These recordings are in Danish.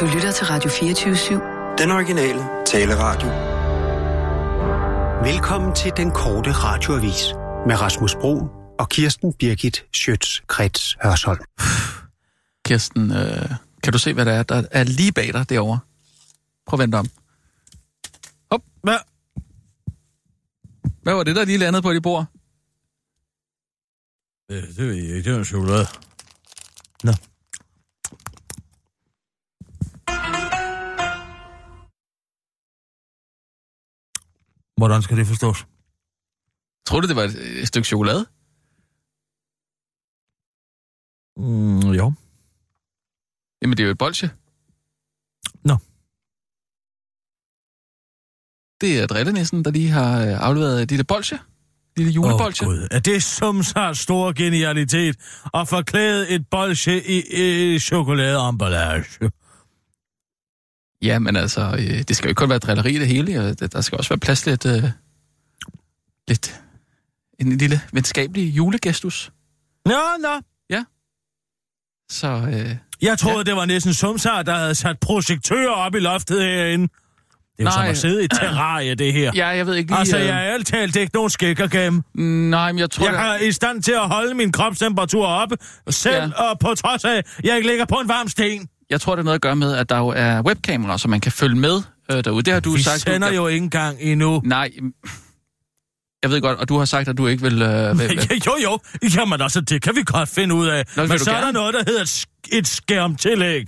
Du lytter til Radio 24-7. Den originale taleradio. Velkommen til den korte radioavis med Rasmus Bro og Kirsten Birgit Schøtz-Krets Hørsholm. Kirsten, øh, kan du se, hvad der er, der er lige bag dig derovre? Prøv at vente om. Hop, hvad? Hvad var det, der lige landede på dit bord? Øh, det ved jeg ikke. Det er en chokolade. Nå. Hvordan skal det forstås? Tror du, det var et, et stykke chokolade? Mm, jo. Jamen, det er jo et bolsje. Nå. Det er drillenissen, der lige har øh, afleveret et lille bolsje. Lille julebolsje. Åh, Gud. Er det som så stor genialitet at forklæde et bolsje i, i chokoladeemballage? Ja, men altså, øh, det skal jo ikke kun være drilleri det hele. Det- Der skal også være plads til lidt, øh, lidt en lille venskabelig julegestus. Nå, nå. Så øh, Jeg troede, Ja. ja. det var næsten Sumsar, der havde sat projektører op i loftet herinde. Det er jo Nej. som at sidde i et terrarie, det her. ja, jeg ved ikke lige... Altså, øh, jeg er alt talt ikke nogen at gemme. Nej, men jeg tror... Jeg er i stand til at holde min kropstemperatur oppe, selv Ja. ja. og på trods af, at jeg ikke ligger på en varm sten. Jeg tror, det er noget at gøre med, at der jo er webkameraer, så man kan følge med øh, derude. Det har du Vi sagt. sender du, jo ikke engang endnu. Nej, jeg ved godt, og du har sagt, at du ikke vil... Øh, vil, vil. jo, jo. Jamen altså, det kan vi godt finde ud af. Nå, Men så er der gerne? noget, der hedder et, sk- et skærmtillæg.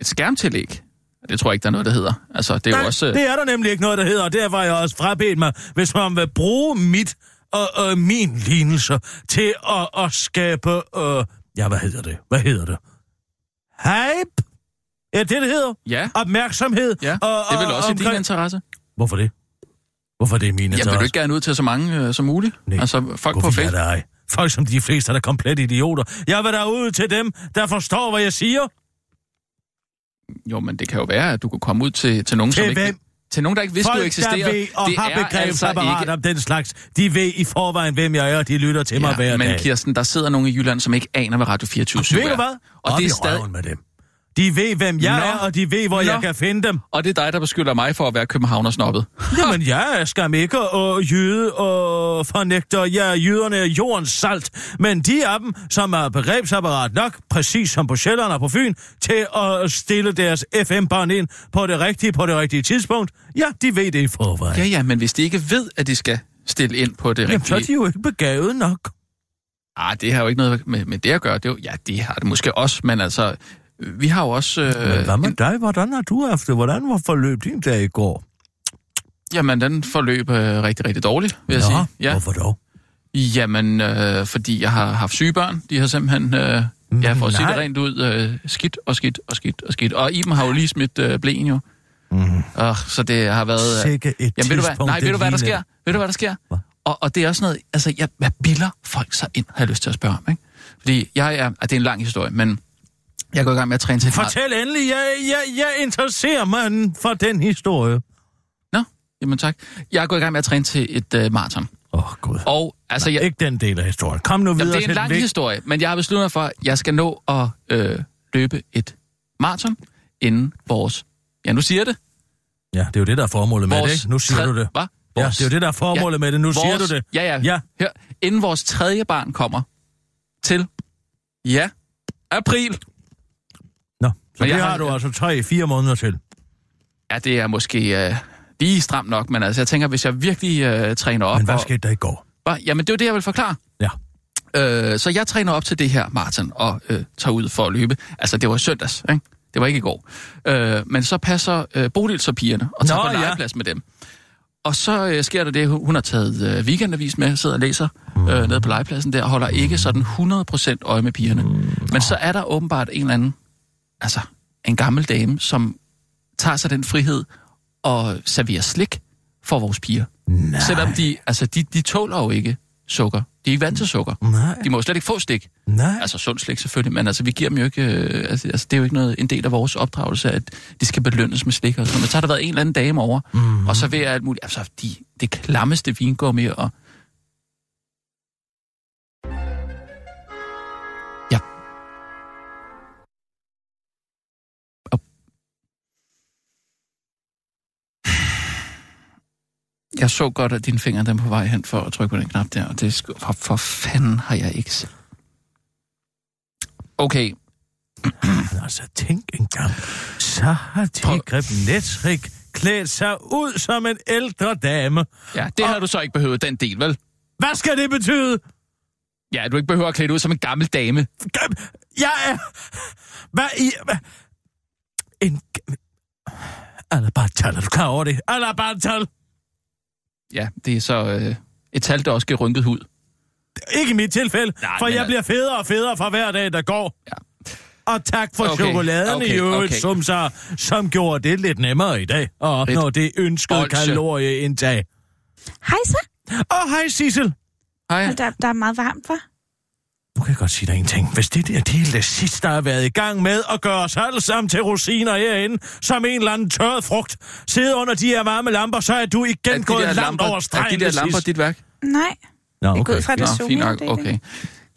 Et skærmtillæg? Det tror jeg ikke, der er noget, der hedder. Altså, det er Nej, jo også... øh, det er der nemlig ikke noget, der hedder, og der var jeg også frabedt mig, hvis man vil bruge mit og, og min lignelse til at, at skabe... Øh, ja, hvad hedder det? Hvad hedder det? Hype? Ja, det, det hedder. Ja, Opmærksomhed. ja. Og, Det er vel og- også i din omkring- interesse. Hvorfor det? Hvorfor det er min interesse? vil du ikke gerne ud til så mange øh, som muligt? Nej. Altså, folk på Hvorfor Facebook. er ej? Folk som de fleste er da komplet idioter. Jeg vil da ud til dem, der forstår, hvad jeg siger. Jo, men det kan jo være, at du kunne komme ud til, til nogen, som Til ikke... Til nogen, der ikke vidste, Folk, du eksisterer. der ved og det har begrebsapparat altså om den slags, de ved i forvejen, hvem jeg er, og de lytter til mig hver men dag. Kirsten, der sidder nogen i Jylland, som ikke aner, hvad Radio 24 Ved er. du hvad? Og Op det, er stadig, med dem. De ved, hvem jeg Nå. er, og de ved, hvor Nå. jeg kan finde dem. og det er dig, der beskylder mig for at være københavnersnobbet. Jamen, jeg er skam ikke og jøde og fornægter. Jeg er jøderne er jordens salt. Men de af dem, som er begrebsapparat nok, præcis som på Sjælland og på Fyn, til at stille deres FM-bånd ind på det rigtige, på det rigtige tidspunkt, ja, de ved det i forvejen. Ja, ja, men hvis de ikke ved, at de skal stille ind på det Jamen, så er rigtige... de jo ikke begavet nok. Ah, det har jo ikke noget med, med det at gøre. Det er jo, ja, det har det måske også, men altså, vi har jo også... Men Øh, hvad med en, dig? Hvordan har du haft det? Hvordan var forløb din dag i går? jamen, den forløb øh, rigtig, rigtig dårligt, vil jeg sige. Ja. hvorfor dog? Jamen, øh, fordi jeg har haft syge børn. De har simpelthen, øh, ja, for at sige det Nej. rent ud, øh, skidt og skidt og skidt og skidt. Og Iben har jo lige smidt øh, blæen jo. Mm. Og, så det har været... Øh, Sikke et Jamen, ved du hvad? Nej, ved du hvad der sker? Ved du hvad der sker? Hvad? Og, og det er også noget, altså, jeg, hvad bilder folk sig ind, har jeg lyst til at spørge om, ikke? Fordi jeg er, det er en lang historie, men jeg går i gang med at træne til. Fortæl endelig, jeg, jeg, jeg interesserer mig for den historie. Nå, jamen tak. Jeg gået i gang med at træne til et uh, maraton. Åh, oh, Gud. Og altså, jeg, Ikke den del af historien. Kom nu videre jamen, det er en lang vigt. historie, men jeg har besluttet mig for, at jeg skal nå at øh, løbe et maraton inden vores... Ja, nu siger jeg det. Ja, det er jo det, der er formålet med det, Vores ikke? Nu siger tred- du det. Hvad? Ja, Vores- det er jo det, der er formålet Ja, med det. Nu siger vores, du det. Ja, ja. Ja. Hør, inden vores tredje barn kommer til, ja, april. Så Men det har har- du altså tre-fire måneder til. Ja, det er måske øh, lige stramt nok, men altså, jeg tænker, hvis jeg virkelig øh, træner op... Men hvad og- skete der i går? Hva? Jamen, det er jo det, jeg vil forklare. Ja. Øh, så jeg træner op til det her maraton og øh, tager ud for at løbe. Altså, det var søndags, ikke? Det var ikke i går. Øh, men så passer øh, Bodil så pigerne og tager Nå, på ja. legeplads med dem. Og så øh, sker der det, hun har taget øh, weekendavis med, sidder og læser øh, nede på legepladsen der, og holder ikke sådan 100% øje med pigerne. Men så er der åbenbart en eller anden, altså en gammel dame, som tager sig den frihed og serverer slik for vores piger. Nej. Selvom de, altså de, de tåler jo ikke sukker. De er ikke vant til sukker. Nej, De må jo slet ikke få stik. nej. Altså sund slik selvfølgelig, men altså vi giver dem jo ikke... Øh, altså, altså det er jo ikke noget, en del af vores opdragelse, at de skal belønnes med slik og sådan noget. Men så har der været en eller anden dame over, mm. og så vil alt muligt... Altså de, det klammeste vingummi. Og Jeg så godt, at dine fingre den på vej hen for at trykke på den knap der, og det sgu- for, for fanden har jeg ikke set. Okay, altså, tænk engang. Så har Prøv- Tigre Netrik klædt sig ud som en ældre dame. ja, det har du så ikke behøvet, den del, vel? Hvad skal det betyde? Ja, du ikke behøver at klæde dig ud som en gammel dame. Jeg er... Hvad i... Hvad? En... Alabartal, er du klar over det? Alabartal! Ja, det er så øh, et tal, der også giver rynket hud. Ikke i mit tilfælde, Nej, for jeg al- bliver federe og federe for hver dag, der går. Ja. Og tak for Okay, chokoladen okay, i øvrigt, okay. som, så, som gjorde det lidt nemmere i dag, at opnå Fedt. det ønskede kalorieindtag. Hej så. Og hej Sissel. Hej. Da, der er meget varmt, var. Nu kan jeg godt sige dig en ting. Hvis det der det er det sidste, der har været i gang med at gøre os alle sammen til rosiner herinde, som en eller anden tørret frugt, sidde under de her varme lamper, så er du igen Er de gået der langt lamper, over er stregen. de der lamper sidst. dit værk? Nej, Nå, jeg går ud fra, Nå, det er fint nok, det er okay. det.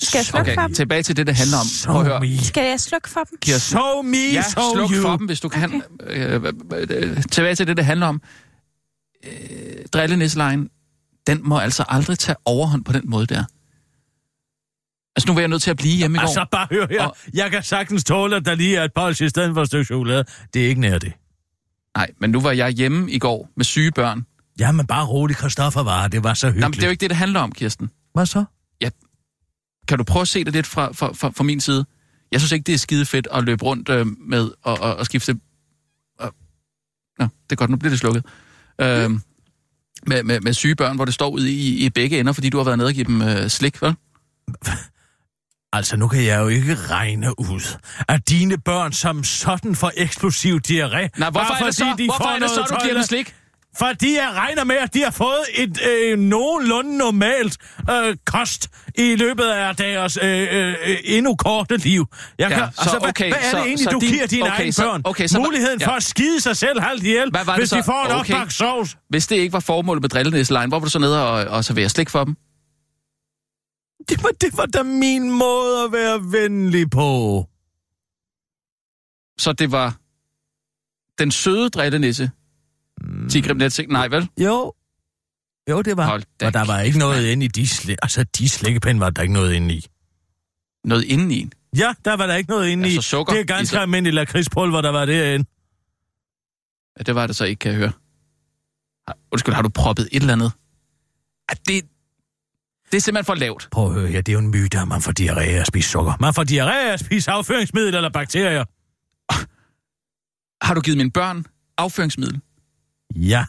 Skal jeg slukke for Okay, dem? tilbage til det, det handler om. Prøv at høre. Skal jeg slukke for dem? Kirsten. So me, Ja, so sluk you. for dem, hvis du kan. Øh, øh, øh, tilbage til det, det handler om. Øh, Drillenisselejen, den må altså aldrig tage overhånd på den måde der. Altså, nu var jeg nødt til at blive hjemme i går. Altså, bare hør her. Og- Jeg kan sagtens tåle, at der lige er et bolsje i stedet for et stykke chokolade. Det er ikke nær det. Nej, men nu var jeg hjemme i går med syge børn. Jamen, bare rolig, Christoffer var. Det var så hyggeligt. men det er jo ikke det, det handler om, Kirsten. Hvad så? Kan du prøve at se det lidt fra, fra, fra, fra min side? Jeg synes ikke, det er skide fedt at løbe rundt øh, med og, og, og skifte... Nå, det er godt, nu bliver det slukket. Øh, med, med, med syge børn, hvor det står ude i, i begge ender, fordi du har været nede og give dem øh, slik, vel? Altså, nu kan jeg jo ikke regne ud, at dine børn som sådan får eksplosiv diarré. Nej, hvorfor er det så, de hvorfor er det så du giver dem slik? Fordi jeg regner med, at de har fået et øh, nogenlunde normalt øh, kost i løbet af deres øh, øh, endnu korte liv. Jeg Ja, kan, så altså, hvad, okay, hvad er så- det egentlig, så du din- giver dine okay, egne så- børn? okay, så- Muligheden ja. for at skide sig selv halvt ihjel, Hvad hvis så? de får en Okay. opbagt sovs. Hvis det ikke var formålet med drillenæselejen, hvor var du så nede og, og servere slik for dem? Det var, det var da min måde at være venlig på. Så det var den søde drillenisse. Mm. Tigrim Netsik, nej vel? Jo. Jo, det var. Hold da Og der var ikke noget inde i de slik... Altså, de slikkepinde var der ikke noget inde i. Noget indeni en. Ja, der var der ikke noget inde Altså i. sukker Det er i ganske sig. almindelig lakridspulver, der var derinde. Ja, det var det så ikke, kan jeg høre. Undskyld, har du proppet et eller andet? Ja, det, det er simpelthen for lavt. Prøv at høre her, det er jo en myte, at man får diarré af at spise sukker. Man får diarré af at spise afføringsmiddel eller bakterier. Har du givet mine børn afføringsmiddel? Ja.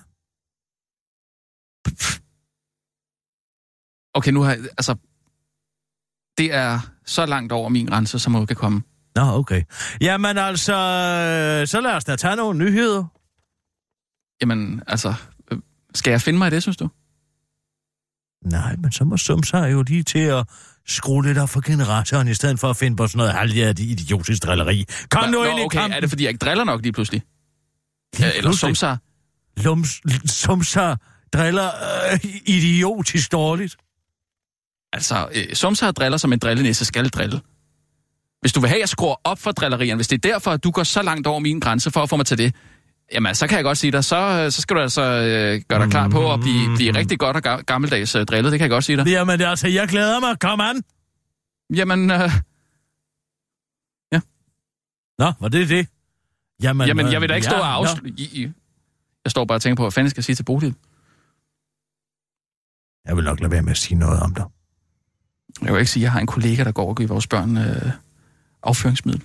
Okay, nu har jeg, altså... Det er så langt over min grænse, som man kan komme. Nå, okay. Jamen altså, øh, så lad os da tage nogle nyheder. Jamen, altså... øh, Skal jeg finde mig i det, synes du? Nej, men så må Sumsar jo lige til at skrue lidt op for generatoren, i stedet for at finde på sådan noget halvhjertet idiotisk drilleri. Kom nu Nå, ind i okay, kampen. er det fordi, jeg ikke driller nok lige pludselig? Lige Ja, eller sumsar? Lums, Sumsar driller øh, idiotisk dårligt. Altså, øh, sumsar driller som en drillenisse skal drille. Hvis du vil have, at jeg skruer op for drillerierne, hvis det er derfor, at du går så langt over min grænse for at få mig til det, jamen, så kan jeg godt sige dig, så, øh, så skal du altså øh, gøre dig klar på at blive, blive rigtig godt og ga- gammeldags øh, drillet, det kan jeg godt sige dig. Jamen altså, jeg glæder mig. Kom an. Jamen, øh, Nå, var det det? Jamen, jamen øh, jeg vil da ikke stå ja, og nå. afsløre... Jeg står bare og tænker på, hvad fanden skal jeg sige til Bodil? Jeg vil nok lade være med at sige noget om dig. Jeg vil ikke sige, at jeg har en kollega, der går og giver vores børn øh, afføringsmiddel.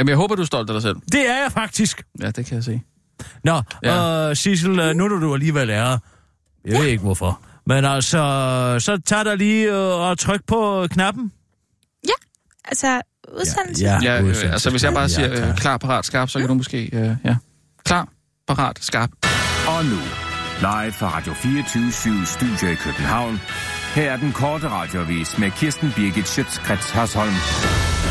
Jamen, jeg håber, du er stolt af dig selv. Det er jeg faktisk. Ja, det kan jeg se. Nå, Ja. ja. øh, Sissel, øh, nu når du alligevel er. Jeg ved ikke hvorfor. Men altså, så tag dig lige øh, og tryk på knappen. Altså, udsendelse? Ja, Ja, øh, udsendelse. altså, hvis jeg bare siger Ja, øh, tak. klar, parat, skarp, så kan du måske... Øh, ja. Klar, parat, skarp. Og nu, live fra Radio 24 Studio i København. Her er den korte radiovis med Kirsten Birgit Schøtzgrads Hasholm.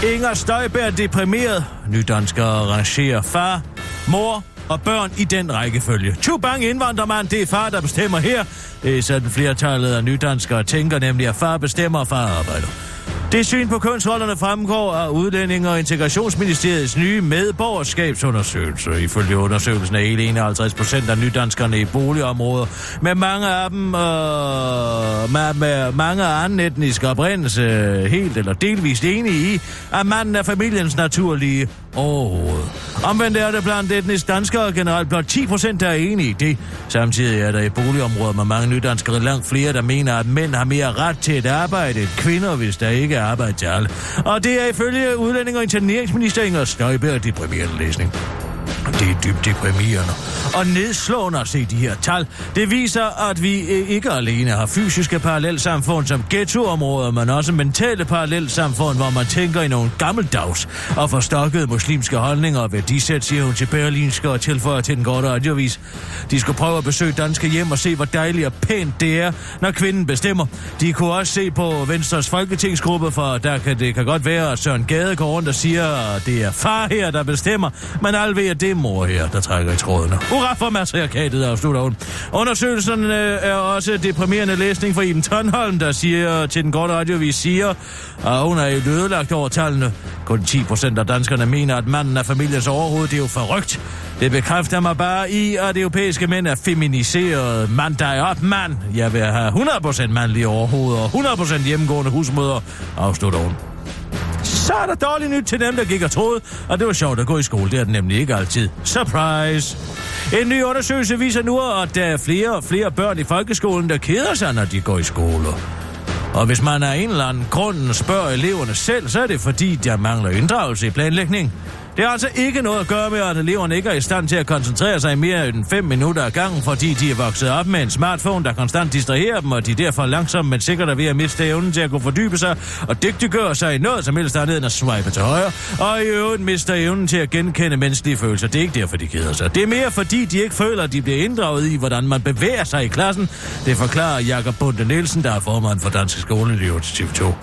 Inger Støjberg deprimeret. Nydanskere rangerer far, mor og børn i den rækkefølge. Tubang indvandrermand, det er far, der bestemmer her. Det er sådan flertallet af nydanskere tænker nemlig, at far bestemmer, og far arbejder. Det syn på kønsrollerne fremgår af Udlænding- og Integrationsministeriets nye medborgerskabsundersøgelse. Ifølge undersøgelsen er hele 51 procent af nydanskerne i boligområder med mange af dem øh, med, med mange af anden etnisk oprindelse helt eller delvist enige i, at manden er familiens naturlige overhoved. Omvendt er det blandt etnisk danskere generelt blot 10 procent, der er enige i det. Samtidig er der i boligområder med mange nydanskere langt flere, der mener, at mænd har mere ret til et arbejde end kvinder, hvis der ikke at arbejde til alle. Og det er ifølge udlænding- og interneringsminister Inger Støjberg deprimerende læsning. Det er dybt deprimerende og nedslående at se de her tal. Det viser, at vi øh, ikke alene har fysiske parallelsamfund som ghettoområder, men også mentale parallelsamfund, hvor man tænker i nogle gammeldags og forstokkede muslimske holdninger og værdisæt, siger hun til Berlinske og tilføjer til den korte radiovis. De skulle prøve at besøge danske hjem og se, hvor dejligt og pænt det er, når kvinden bestemmer. De kunne også se på Venstres folketingsgruppe, for der kan, det kan godt være, at Søren Gade går rundt og siger, at det er far her, der bestemmer, men alle ved, at det er mor her, der trækker i trådene. Hurra for matriarkatet, afslutter hun. Undersøgelsen øh, er også deprimerende læsning for Iben Tønholm, der siger til den korte radiovis, siger, at hun er jo ødelagt over tallene. Kun 10 procent af danskerne mener, at manden er familiens overhoved. Det er jo forrygt. Det bekræfter mig bare i, at europæiske mænd er feminiseret. Mand dig op, mand. Jeg vil have 100% mandlige overhoveder og 100% hjemmegående husmøder, afslutter hun. Så er der dårligt nyt til dem, der gik og troede, og det var sjovt at gå i skole. Det er det nemlig ikke altid. Surprise! En ny undersøgelse viser nu, at der er flere og flere børn i folkeskolen, der keder sig, når de går i skole. Og hvis man af en eller anden grund spørger eleverne selv, så er det fordi, der mangler inddragelse i planlægning. Det har altså ikke noget at gøre med, at eleverne ikke er i stand til at koncentrere sig i mere end 5 minutter ad gangen, fordi de er vokset op med en smartphone, der konstant distraherer dem, og de derfor langsomt, men sikkert er ved at miste evnen til at kunne fordybe sig og dygtiggøre sig i noget som helst andet end at swipe til højre, og i øvrigt mister evnen til at genkende menneskelige følelser. Det er ikke derfor, de keder sig. Det er mere fordi, de ikke føler, at de bliver inddraget i, hvordan man bevæger sig i klassen. Det forklarer Jakob Bunde Nielsen, der er formand for Danske Skoleelever til TV2.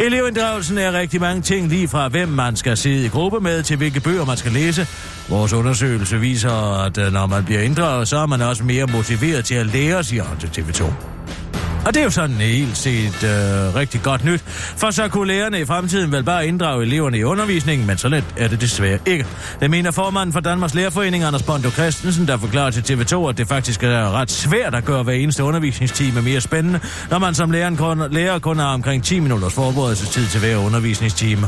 Elevinddragelsen er rigtig mange ting, lige fra hvem man skal sidde i gruppe med, til hvilke bøger man skal læse. Vores undersøgelse viser, at øh, når man bliver inddraget, så er man også mere motiveret til at lære, siger han til TV2. Og det er jo sådan helt set øh, rigtig godt nyt, for så kunne lærerne i fremtiden vel bare inddrage eleverne i undervisningen, men så let er det desværre ikke. Det mener formanden for Danmarks Lærerforening, Anders Bondo Christensen, der forklarer til TV2, at det faktisk er ret svært at gøre hver eneste undervisningstime mere spændende, når man som lærer kun, lærer kun har omkring 10 minutters forberedelsestid til hver undervisningstime.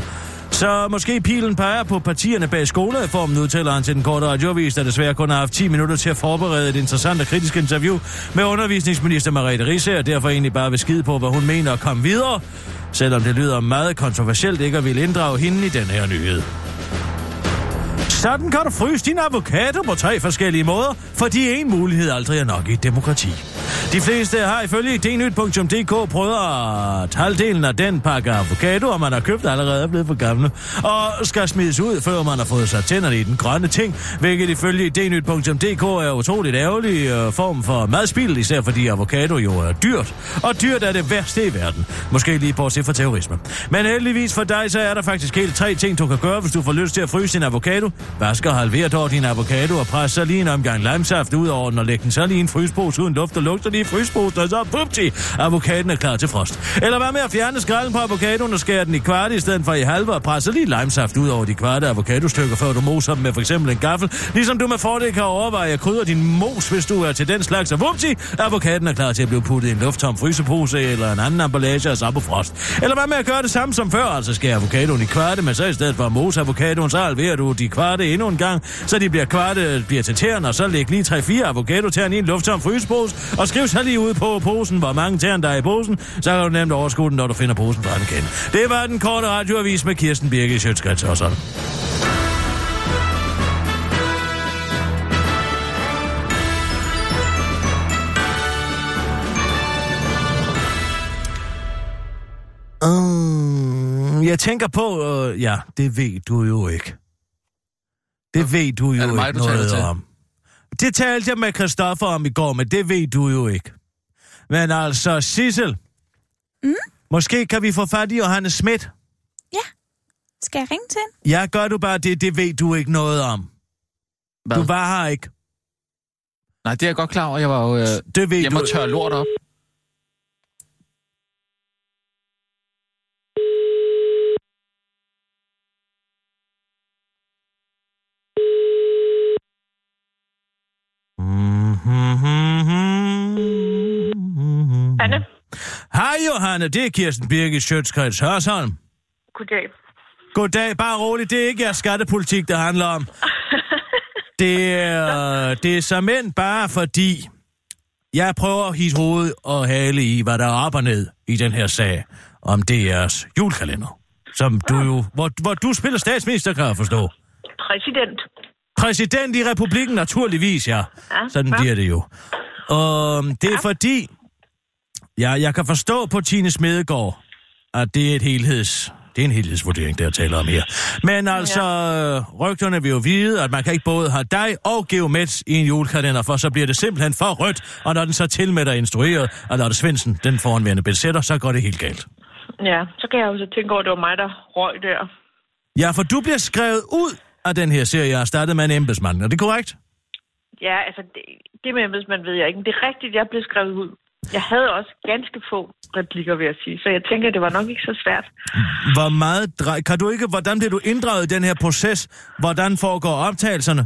Så måske pilen peger på partierne bag skolereformen, udtaler han til den korte radiovis, der desværre kun har haft 10 minutter til at forberede et interessant og kritisk interview med undervisningsminister Mariette Risse, og derfor egentlig bare vil skide på, hvad hun mener at komme videre, selvom det lyder meget kontroversielt ikke at ville inddrage hende i den her nyhed. Sådan kan du fryse din avocado på tre forskellige måder, fordi en mulighed aldrig er nok i et demokrati. De fleste har ifølge dnyt.dk prøvet at halvdelen af den pakke avocado, og man har købt allerede er blevet for gamle, og skal smides ud, før man har fået sig tænderne i den grønne ting, hvilket ifølge dnyt.dk er utroligt ærgerlig øh, form for madspil, især fordi avocado jo er dyrt, og dyrt er det værste i verden. Måske lige bortset for terrorisme. Men heldigvis for dig, så er der faktisk helt tre ting, du kan gøre, hvis du får lyst til at fryse din avocado. Vasker halveret halver din avocado og pres så lige en omgang limesaft ud over den, og læg den så lige i en frysepose uden luft og lugt, lige i frysposen, og så pupti, avocaden er klar til frost. Eller hvad med at fjerne skralden på avocadoen og skære den i kvarte i stedet for i halve, og presse lige limesaft ud over de kvarte avocadostykker, før du moser dem med for eksempel en gaffel. Ligesom du med fordel kan overveje at krydre din mos, hvis du er til den slags, og vupti, avocaden er klar til at blive puttet i en lufttom frysepose eller en anden emballage og så på frost. Eller hvad med at gøre det samme som før, altså skære avocadoen i kvarte, men så i stedet for at mose avocadoen, så halverer du de kvarte endnu en gang, så de bliver kvarte, bliver til tæerne, og så læg lige 3-4 avocado-tæerne i en lufttom frysepose, og skriv så lige ud på posen, hvor mange tæerne der er i posen, så kan du nemt overskue den, når du finder posen fra den igen. Det var den korte radioavis med Kirsten Birke i Sjøtskrets og sådan. Um, jeg tænker på, øh, ja, det ved du jo ikke. Det ved du jo Er det mig, ikke du noget til? om. Det talte jeg med Christoffer om i går, men det ved du jo ikke. Men altså, Sissel. Mm? Måske kan vi få fat i Johannes Schmidt. Skal jeg ringe til hende? Ja, gør du bare det, det ved du ikke noget om. Hvad? Du var her ikke. Nej, det er jeg godt klar over. Jeg var jo øh, Det ved hjemme du. og tørre lort op. Johanne. Det er Kirsten Birgit Sjøtskreds Hørsholm. Goddag. Goddag. Bare roligt. Det er ikke jeres skattepolitik, det handler om. Det er, det er som end bare fordi, jeg prøver at hisse hoved og hale i, hvad der er op og ned i den her sag om DR's julekalender. Som du jo, hvor, hvor du spiller statsminister, kan jeg forstå. Præsident. Præsident i republikken, naturligvis, ja. Ja, Sådan ja. bliver det jo. Og det er fordi, ja, jeg kan forstå på Tine Smedegaard, at det er et helheds... Det er en helhedsvurdering, jeg taler om her. Men altså, ja. rygterne vil jo vide, at man kan ikke både have dig og Geomets i en julekalender, for så bliver det simpelthen for rødt, og når den så til med dig instrueret, og Lotte Svendsen, den foranværende besætter, så går det helt galt. Ja, så kan jeg jo så tænke over, at det var mig, der røg der. Ja, for du bliver skrevet ud af den her serie, jeg har startet med en embedsmand. Er det korrekt? Ja, altså, det, det med embedsmand ved jeg ikke. Men det er rigtigt, jeg blev skrevet ud. Jeg havde også ganske få replikker, vil jeg sige. Så jeg tænker, det var nok ikke så svært. Hvor meget drej... Kan du ikke... Hvordan bliver du inddraget i den her proces? Hvordan foregår optagelserne?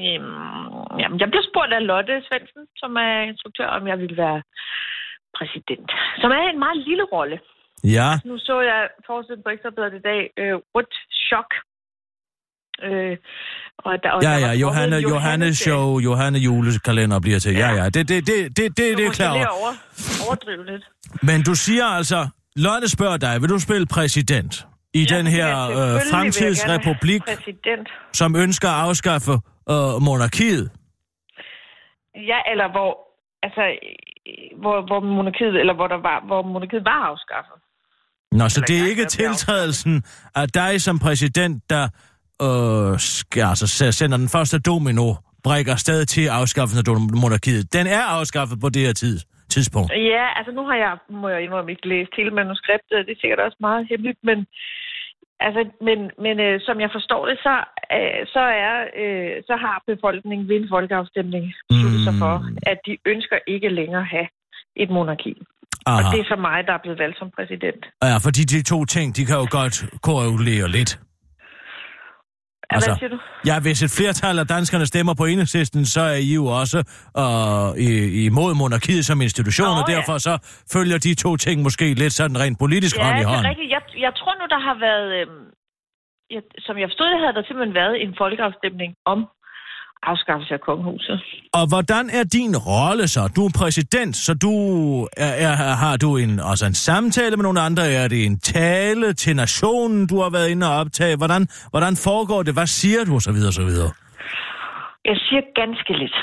Øhm, jamen, jeg blev spurgt af Lotte Svendsen, som er instruktør, om jeg ville være præsident. Som er en meget lille rolle. Ja. Nu så jeg forsiden på Ekstrabladet i dag, øh, Rødt Chok. Øh, og der, og Ja, ja, Johanne, Johanne show, Johanne julekalender bliver til. Ja, ja, det, det, det, det, det, det er Så jeg måske klar lige over. over, overdrive lidt. Men du siger altså, Lotte spørger dig, vil du spille præsident i Ja, den det her jeg øh, fremtidsrepublik, som ønsker at afskaffe øh, monarkiet? Ja, eller hvor, altså, hvor, hvor monarkiet, eller hvor, der var, hvor monarkiet var afskaffet. Nå, så Eller det er ikke tiltrædelsen af dig som præsident, der øh, skal, altså, sender den første domino brækker afsted til afskaffelsen af monarkiet. Den er afskaffet på det her tid, tidspunkt. Ja, altså nu har jeg, må jeg indrømme, ikke læst hele manuskriptet. Det er sikkert også meget hemmeligt, men, altså, men, men øh, som jeg forstår det, så, øh, så, er, øh, så har befolkningen ved en folkeafstemning besluttet sig for, Mm. at de ønsker ikke længere at have et monarki. Aha. Og det er så mig, der er blevet valgt som præsident. Ja, fordi de to ting, de kan jo godt korrelere lidt. Altså, Hvad? Ja, hvis et flertal af danskerne stemmer på enhedslisten, så er I jo også øh, i- imod monarkiet som institution, Nå, og ja. derfor så følger de to ting måske lidt sådan rent politisk Ja, hånd i det er hånd. rigtigt. Jeg, jeg tror nu, der har været... Øh, jeg, som jeg forstod det, havde der simpelthen været en folkeafstemning om afskaffelse af kongehuset. Og hvordan er din rolle så? Du er præsident, så du er, er, har du en, altså en samtale med nogle andre? Er det en tale til nationen, du har været inde og optage? Hvordan, hvordan foregår det? Hvad siger du? Og så videre, og så videre. Jeg siger ganske lidt.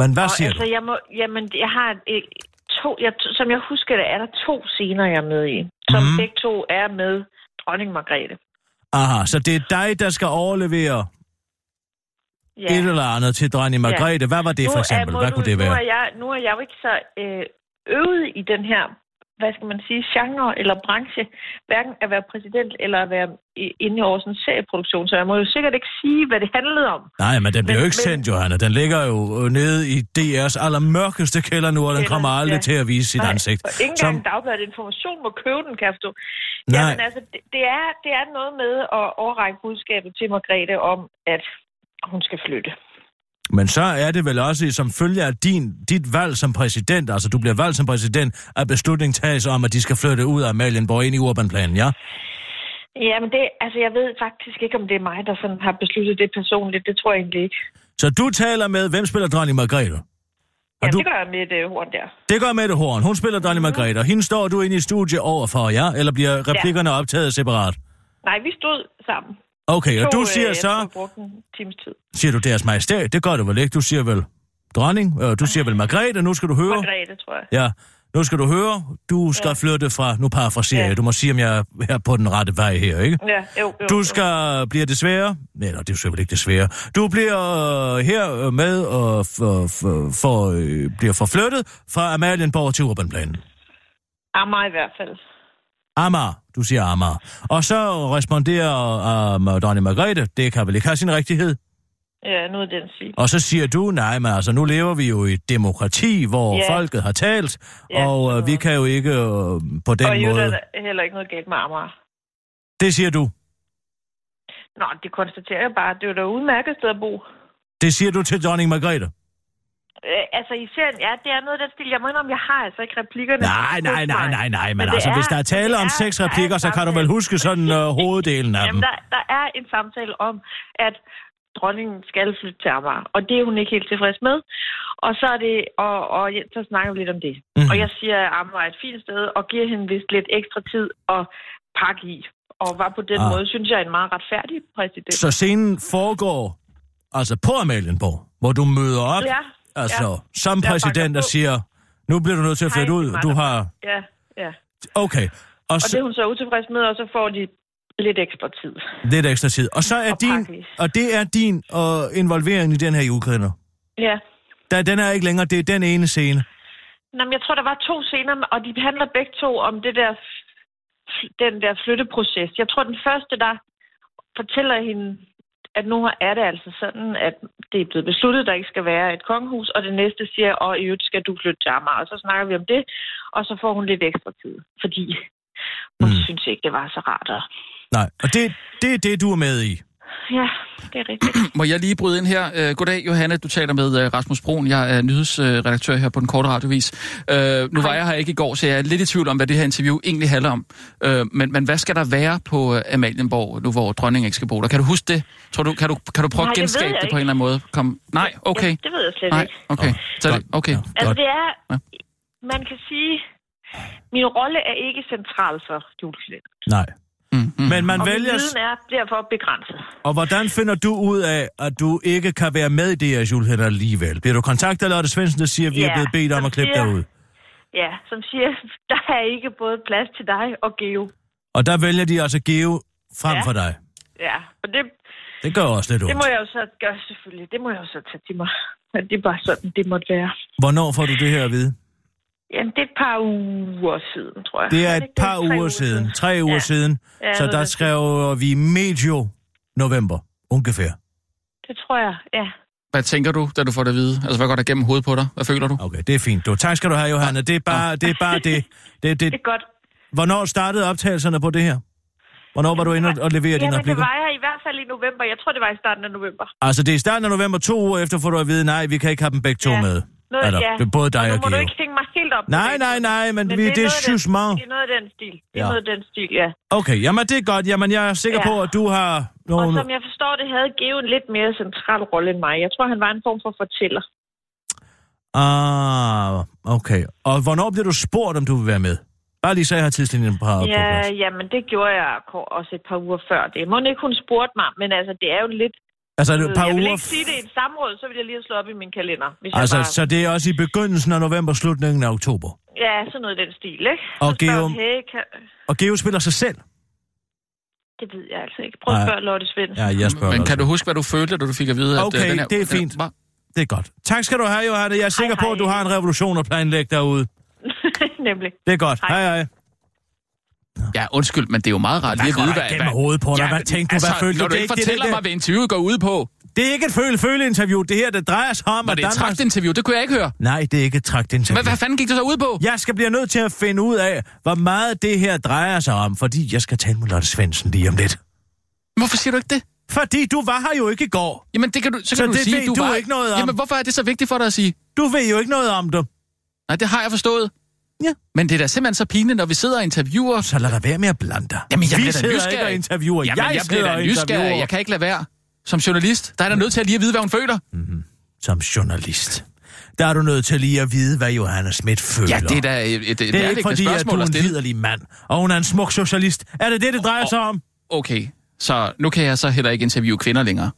Men hvad og siger altså, du? jeg, må, jamen, jeg har to, jeg, som jeg husker det, er der to scener, jeg er med i. Som mm. begge to er med dronning Margrethe. Aha, så det er dig, der skal overlevere Ja. et eller andet til dronning Margrethe. Hvad var det Nu for eksempel? må Hvad kunne det være? Nu er jeg, nu er jeg jo ikke så øh, øvet i den her, hvad skal man sige, genre eller branche. Hverken at være præsident eller at være inde over sådan en serieproduktion. Så jeg må jo sikkert ikke sige, hvad det handlede om. Nej, men den bliver Men- jo ikke men- sendt, Johanna. Den ligger jo øh, nede i DR's allermørkeste kælder nu, og den kommer aldrig ja. til at vise sit Nej, ansigt. Og ikke engang Dagbladet Information må købe den, kan jeg forstå. Nej. Jamen altså, det, det, er, det er noget med at overrække budskabet til Margrethe om, at hun skal flytte. Men så er det vel også som følge af din, dit valg som præsident, altså du bliver valgt som præsident, at beslutningen tages om, at de skal flytte ud af Amalienborg ind i urbanplanen, ja? Jamen det, altså jeg ved faktisk ikke, om det er mig, der sådan har besluttet det personligt. Det tror jeg egentlig ikke. Så du taler med, hvem spiller dronning Margrethe? Ja, du- det gør jeg med det horn der. Det gør Mette Horn. Hun spiller dronning Mhm. Margrethe, og hende står du inde i studie overfor, ja? Eller bliver replikkerne optaget separat? Nej, vi stod sammen. Okay, og du øh, siger jeg så, vi brugte en times tid. siger du deres majestæt, det gør du vel ikke? Du siger vel dronning, øh, du siger vel Margrethe, nu skal du høre. Margrethe, tror jeg. Ja, nu skal du høre, du skal ja. flytte fra, nu parafraserer jeg, Ja. du må sige, om jeg er på den rette vej her, ikke? Ja, jo, jo, Du jo. skal, bliver desværre, nej, nej, det er selvfølgelig ikke desværre, du bliver øh, her øh, med og for, for, for, øh, bliver forflyttet fra Amalienborg til Urbanplanen. Amager i hvert fald. Amager, du siger Amager. Og så responderer um, dronning Margrethe, det kan vel ikke have sin rigtighed. Ja, noget den sige. Og så siger du, nej, men altså, nu lever vi jo i et demokrati, hvor Ja. folket har talt, Ja, og øh, vi kan jo ikke øh, på den og måde... er der heller ikke noget galt med Amager. Det siger du. Nå, det konstaterer jeg bare. Det er jo da et udmærket sted at bo. Det siger du til dronning Margrethe. Øh, altså i serien, ja, det er noget den stil. Jeg må indrømme, jeg har altså ikke replikkerne. Nej, nej, nej, nej, nej, men det altså, hvis der er tale om er- seks der er replikker, så kan du vel huske sådan uh, hoveddelen af dem. Jamen, der, der er en samtale om, at dronningen skal flytte til Amager, og det er hun ikke helt tilfreds med. Og så er det, og, og så snakker vi lidt om det. Mm-hmm. Og jeg siger, at Amager er et fint sted, og giver hende vist lidt ekstra tid at pakke i. Og var på den ah. måde, synes jeg, en meget retfærdig præsident. Så scenen foregår altså på Amalienborg, hvor du møder op, Ja, altså ja. som præsident og på. siger, nu bliver du nødt til at flytte ud. Du der- har... Ja, ja. Okay. Og Og så, det er hun så utilfreds med, og så får de lidt ekstra tid. lidt ekstra tid. Og så er Og din... praktisk. Og det er din uh, involvering i den her julekalender. Ja. Der, den er ikke længere, det er den ene scene. Men jeg tror, der var to scener, og de handler begge to om det der, den der flytteproces. Jeg tror, den første, der fortæller hende, at nu er det altså sådan, at det er blevet besluttet, at der ikke skal være et kongehus, og det næste siger, og i øvrigt skal du flytte til Amager. Og så snakker vi om det, og så får hun lidt ekstra tid, fordi hun Mm. synes ikke, det var så rart. Og... Nej, og det, det er det, du er med i. Ja, det er rigtigt. Må jeg lige bryde ind her? Uh, goddag, Johanne. Du taler med uh, Rasmus Broen. Jeg er nyhedsredaktør her på den korte radiovis. Uh, nu var jeg her ikke i går, så jeg er lidt i tvivl om, hvad det her interview egentlig handler om. Uh, men, men hvad skal der være på Amalienborg, nu hvor dronningen ikke skal bo der? Kan du huske det? Tror du, kan, du, kan du prøve Nej, at det genskabe jeg det, på en eller anden måde? Kom. Nej, okay. Ja, det ved jeg slet Nej, ikke. okay. Så er det, okay. Ja, Altså, det er... Ja. Man kan sige, min rolle er ikke central for julekalender. Nej. Mm, mm. Men man Og vælger... viden er derfor begrænset. Og hvordan finder du ud af, at du ikke kan være med i det her julekalender alligevel? Bliver du kontaktet af Lotte Svendsen, der siger, at vi er Ja, blevet bedt om at klippe siger- dig ud? Ja, som siger, der er ikke både plads til dig og Geo. Og der vælger de altså Geo frem Ja. for dig. Ja, og det, Det gør også lidt det ondt. må jeg jo så gøre selvfølgelig. Det må jeg jo så tage til mig. Men det er bare sådan, det måtte være. Hvornår får du det her at vide? Jamen, det er et par uger siden, tror jeg. Det er det et ikke par Tre uger siden. Tre uger Ja. siden. Ja, Så der den skrev vi medio november, ungefær. Det tror jeg, ja. Hvad tænker du, da du får det at vide? Altså, hvad går der gennem hovedet på dig? Hvad føler du? Okay, det er fint. Du, tak skal du have, Johanna. Det er bare det. Er bare det. Det, det. Det er godt. Hvornår startede optagelserne på det her? Hvornår var du inde og- levere dine Jamen, det replikker? var jeg i hvert fald i november. Jeg tror, det var i starten af november. Altså, det er i starten af november, to uger efter får du at vide, nej, vi kan ikke have dem begge to Ja. med. Noget, Eller, ja. det er både dig nu og må du Geo. ikke hænge mig helt op. Nej, det. nej, nej, men, Men vi, det er af den- jugement. Det er noget af den stil. Det er Ja. noget af den stil, ja. Okay, jamen det er godt. Jamen, jeg er sikker Ja. på, at du har Og nogle... som jeg forstår det, havde Geo en lidt mere central rolle end mig. Jeg tror, han var en form for fortæller. Ah, okay. Og hvornår bliver du spurgt, om du vil være med? Bare lige så jeg har tidslinjen på, på Ja, plads. jamen det gjorde jeg også et par uger før det. Må ikke hun spurgte mig, men altså det er jo lidt... Altså, et par jeg vil uger... ikke sige det i et samråd, så vil jeg lige have slået op i min kalender. Hvis Altså, jeg bare... så det er også i begyndelsen af november, slutningen af oktober. Ja, sådan noget i den stil, ikke? Og Så Geo- Hey, kan... Og Geo spiller sig selv. Det ved jeg altså ikke. Prøv at spørge Lotte Svendsen. Ja, jeg spørger Men også. kan du huske, hvad du følte, da du fik at vide, at Okay, øh, den her... det er fint. Hva? Det er godt. Tak skal du have, Johanne. Jeg er sikker på, hej. at du har en revolution at planlægge derude. Nemlig. Det er godt. Hej, Hej. hej. Ja, undskyld, men det er jo meget rart lige at vide, der hvad... igennem hovedet på dig? Hvad tænkte du? Hvad følte du? Når du Det ikke det, fortæller det der- mig, hvad interviewet går ud på, Det er ikke et føle-føle-interview. Det her, det drejer sig om, var det et Danmark... tragtinterview, det kunne jeg ikke høre. Nej, det er ikke et tragtinterview. Men hvad fanden gik det så ud på? Jeg skal blive nødt til at finde ud af, hvor meget det her drejer sig om, fordi jeg skal tale med Lotte Svendsen lige om lidt. Hvorfor siger du ikke det? Fordi du var her jo ikke i går. Jamen, det kan du, så kan Så du det sige, ved du, du var... ikke noget om. Jamen, hvorfor er det så vigtigt for dig at sige? Du ved jo ikke noget om det. Nej, det har jeg forstået. Ja. Men det er da simpelthen så pinligt, når vi sidder og interviewer. Så lad dig være med at blande dig. Jamen, jeg Vi da sidder nysgerrig. ikke og interviewer. Jamen, jeg, jeg bliver da nysgerrig. Jeg kan ikke lade være. Som journalist, der er der nødt til at lige at vide, hvad hun føler. Som journalist. Der er du nødt til lige at vide, hvad Johanna Schmidt føler. Ja, det er da et, et, et det er ikke fordi, at du er en liderlig mand, og hun er en smuk socialist. Er det det, det drejer sig om? Okay, så nu kan jeg så heller ikke interviewe kvinder længere.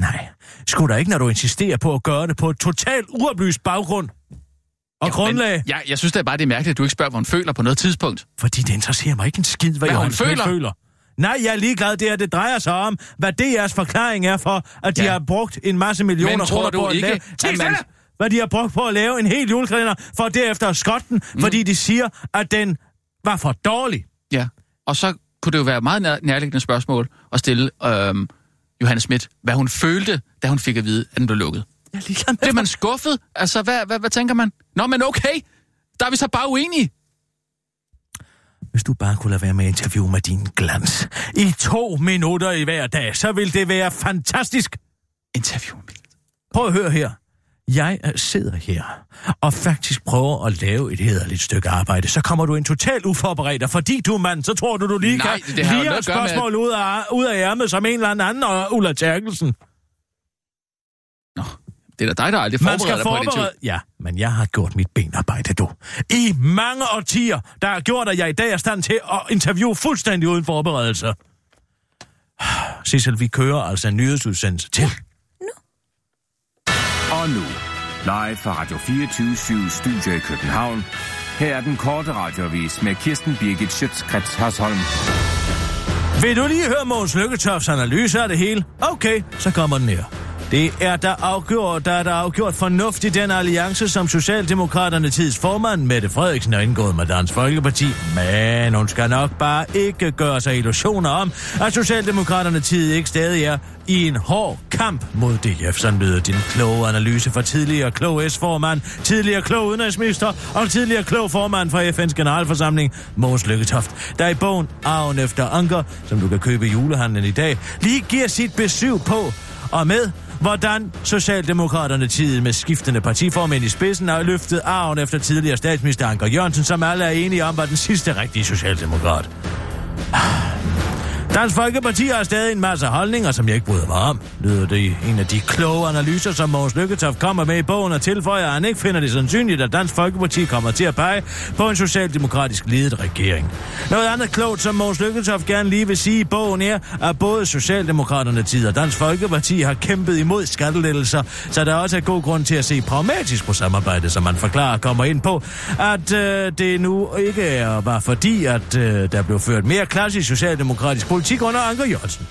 Nej, skulle der ikke, når du insisterer på at gøre det på et totalt uoplyst baggrund og grundlag? Men, ja, jeg synes da bare, det er mærkeligt, at du ikke spørger, hvad hun føler på noget tidspunkt. Fordi det interesserer mig ikke en skid, hvad, Hvad hun føler? føler. Nej, jeg er ligeglad. Det her, det drejer sig om, hvad DR's forklaring er for, at de Ja. har brugt en masse millioner Men kroner på at ikke, lave... at man-! Hvad de har brugt på at lave en hel julekalender, for derefter at den, mm. fordi de siger, at den var for dårlig. Ja, og så kunne det jo være et meget nær- nærliggende spørgsmål at stille øhm, Johannes Schmidt, hvad hun følte, da hun fik at vide, at den blev lukket. Jeg er ligeglad med Bliver man skuffet? Altså, hvad, hvad, hvad tænker man? Nå, men okay, der er vi så bare uenige. Hvis du bare kunne lade være med at interviewe med din glans i to minutter i hver dag, så ville det være fantastisk. Interview. Prøv at høre her. jeg øh, sidder her og faktisk prøver at lave et hederligt stykke arbejde, så kommer du en totalt uforberedt, og fordi du er mand, så tror du, du lige Nej, kan noget et gøre med, spørgsmål ud af, ud af ærmet som en eller anden og Ulla Terkelsen. Det er da dig, der aldrig Man forbereder skal dig på et interview. forberede... Ja, men jeg har gjort mit benarbejde, du. I mange årtier, der har gjort, at jeg i dag er stand til at interviewe fuldstændig uden forberedelse. Sissel, vi kører altså en nyhedsudsendelse til. Og nu, live fra Radio 24 Studio i København. Her er den korte radiovis med Kirsten Birgit Schøtzgrads Hasholm. Vil du lige høre Måns Lykketofts analyse af det hele? Okay, så kommer den her. Det er der afgjort, der er der afgjort fornuft i den alliance, som Socialdemokraterne tids formand Mette Frederiksen har indgået med Dansk Folkeparti. Men hun skal nok bare ikke gøre sig illusioner om, at Socialdemokraterne tid ikke stadig er i en hård kamp mod DF. Sådan lyder din kloge analyse fra tidligere klog S-formand, tidligere klog udenrigsminister og tidligere klog formand for FN's generalforsamling, Mogens Lykketoft, der i bogen Arven efter Anker, som du kan købe i julehandlen i dag, lige giver sit besøg på og med, hvordan Socialdemokraterne tid med skiftende partiformænd i spidsen har løftet arven efter tidligere statsminister Anker Jørgensen, som alle er enige om var den sidste rigtige socialdemokrat. Dansk Folkeparti har stadig en masse holdninger, som jeg ikke bryder mig om. Lyder det i en af de kloge analyser, som Mogens Lykketoft kommer med i bogen og tilføjer, at han ikke finder det sandsynligt, at Dansk Folkeparti kommer til at pege på en socialdemokratisk ledet regering. Noget andet klogt, som Mogens Lykketoft gerne lige vil sige i bogen er, at både Socialdemokraterne tid og Dansk Folkeparti har kæmpet imod skattelettelser, så der også er god grund til at se pragmatisk på samarbejdet, som man forklarer kommer ind på, at øh, det nu ikke er bare fordi, at øh, der blev ført mere klassisk socialdemokratisk politik under Anker Jørgensen.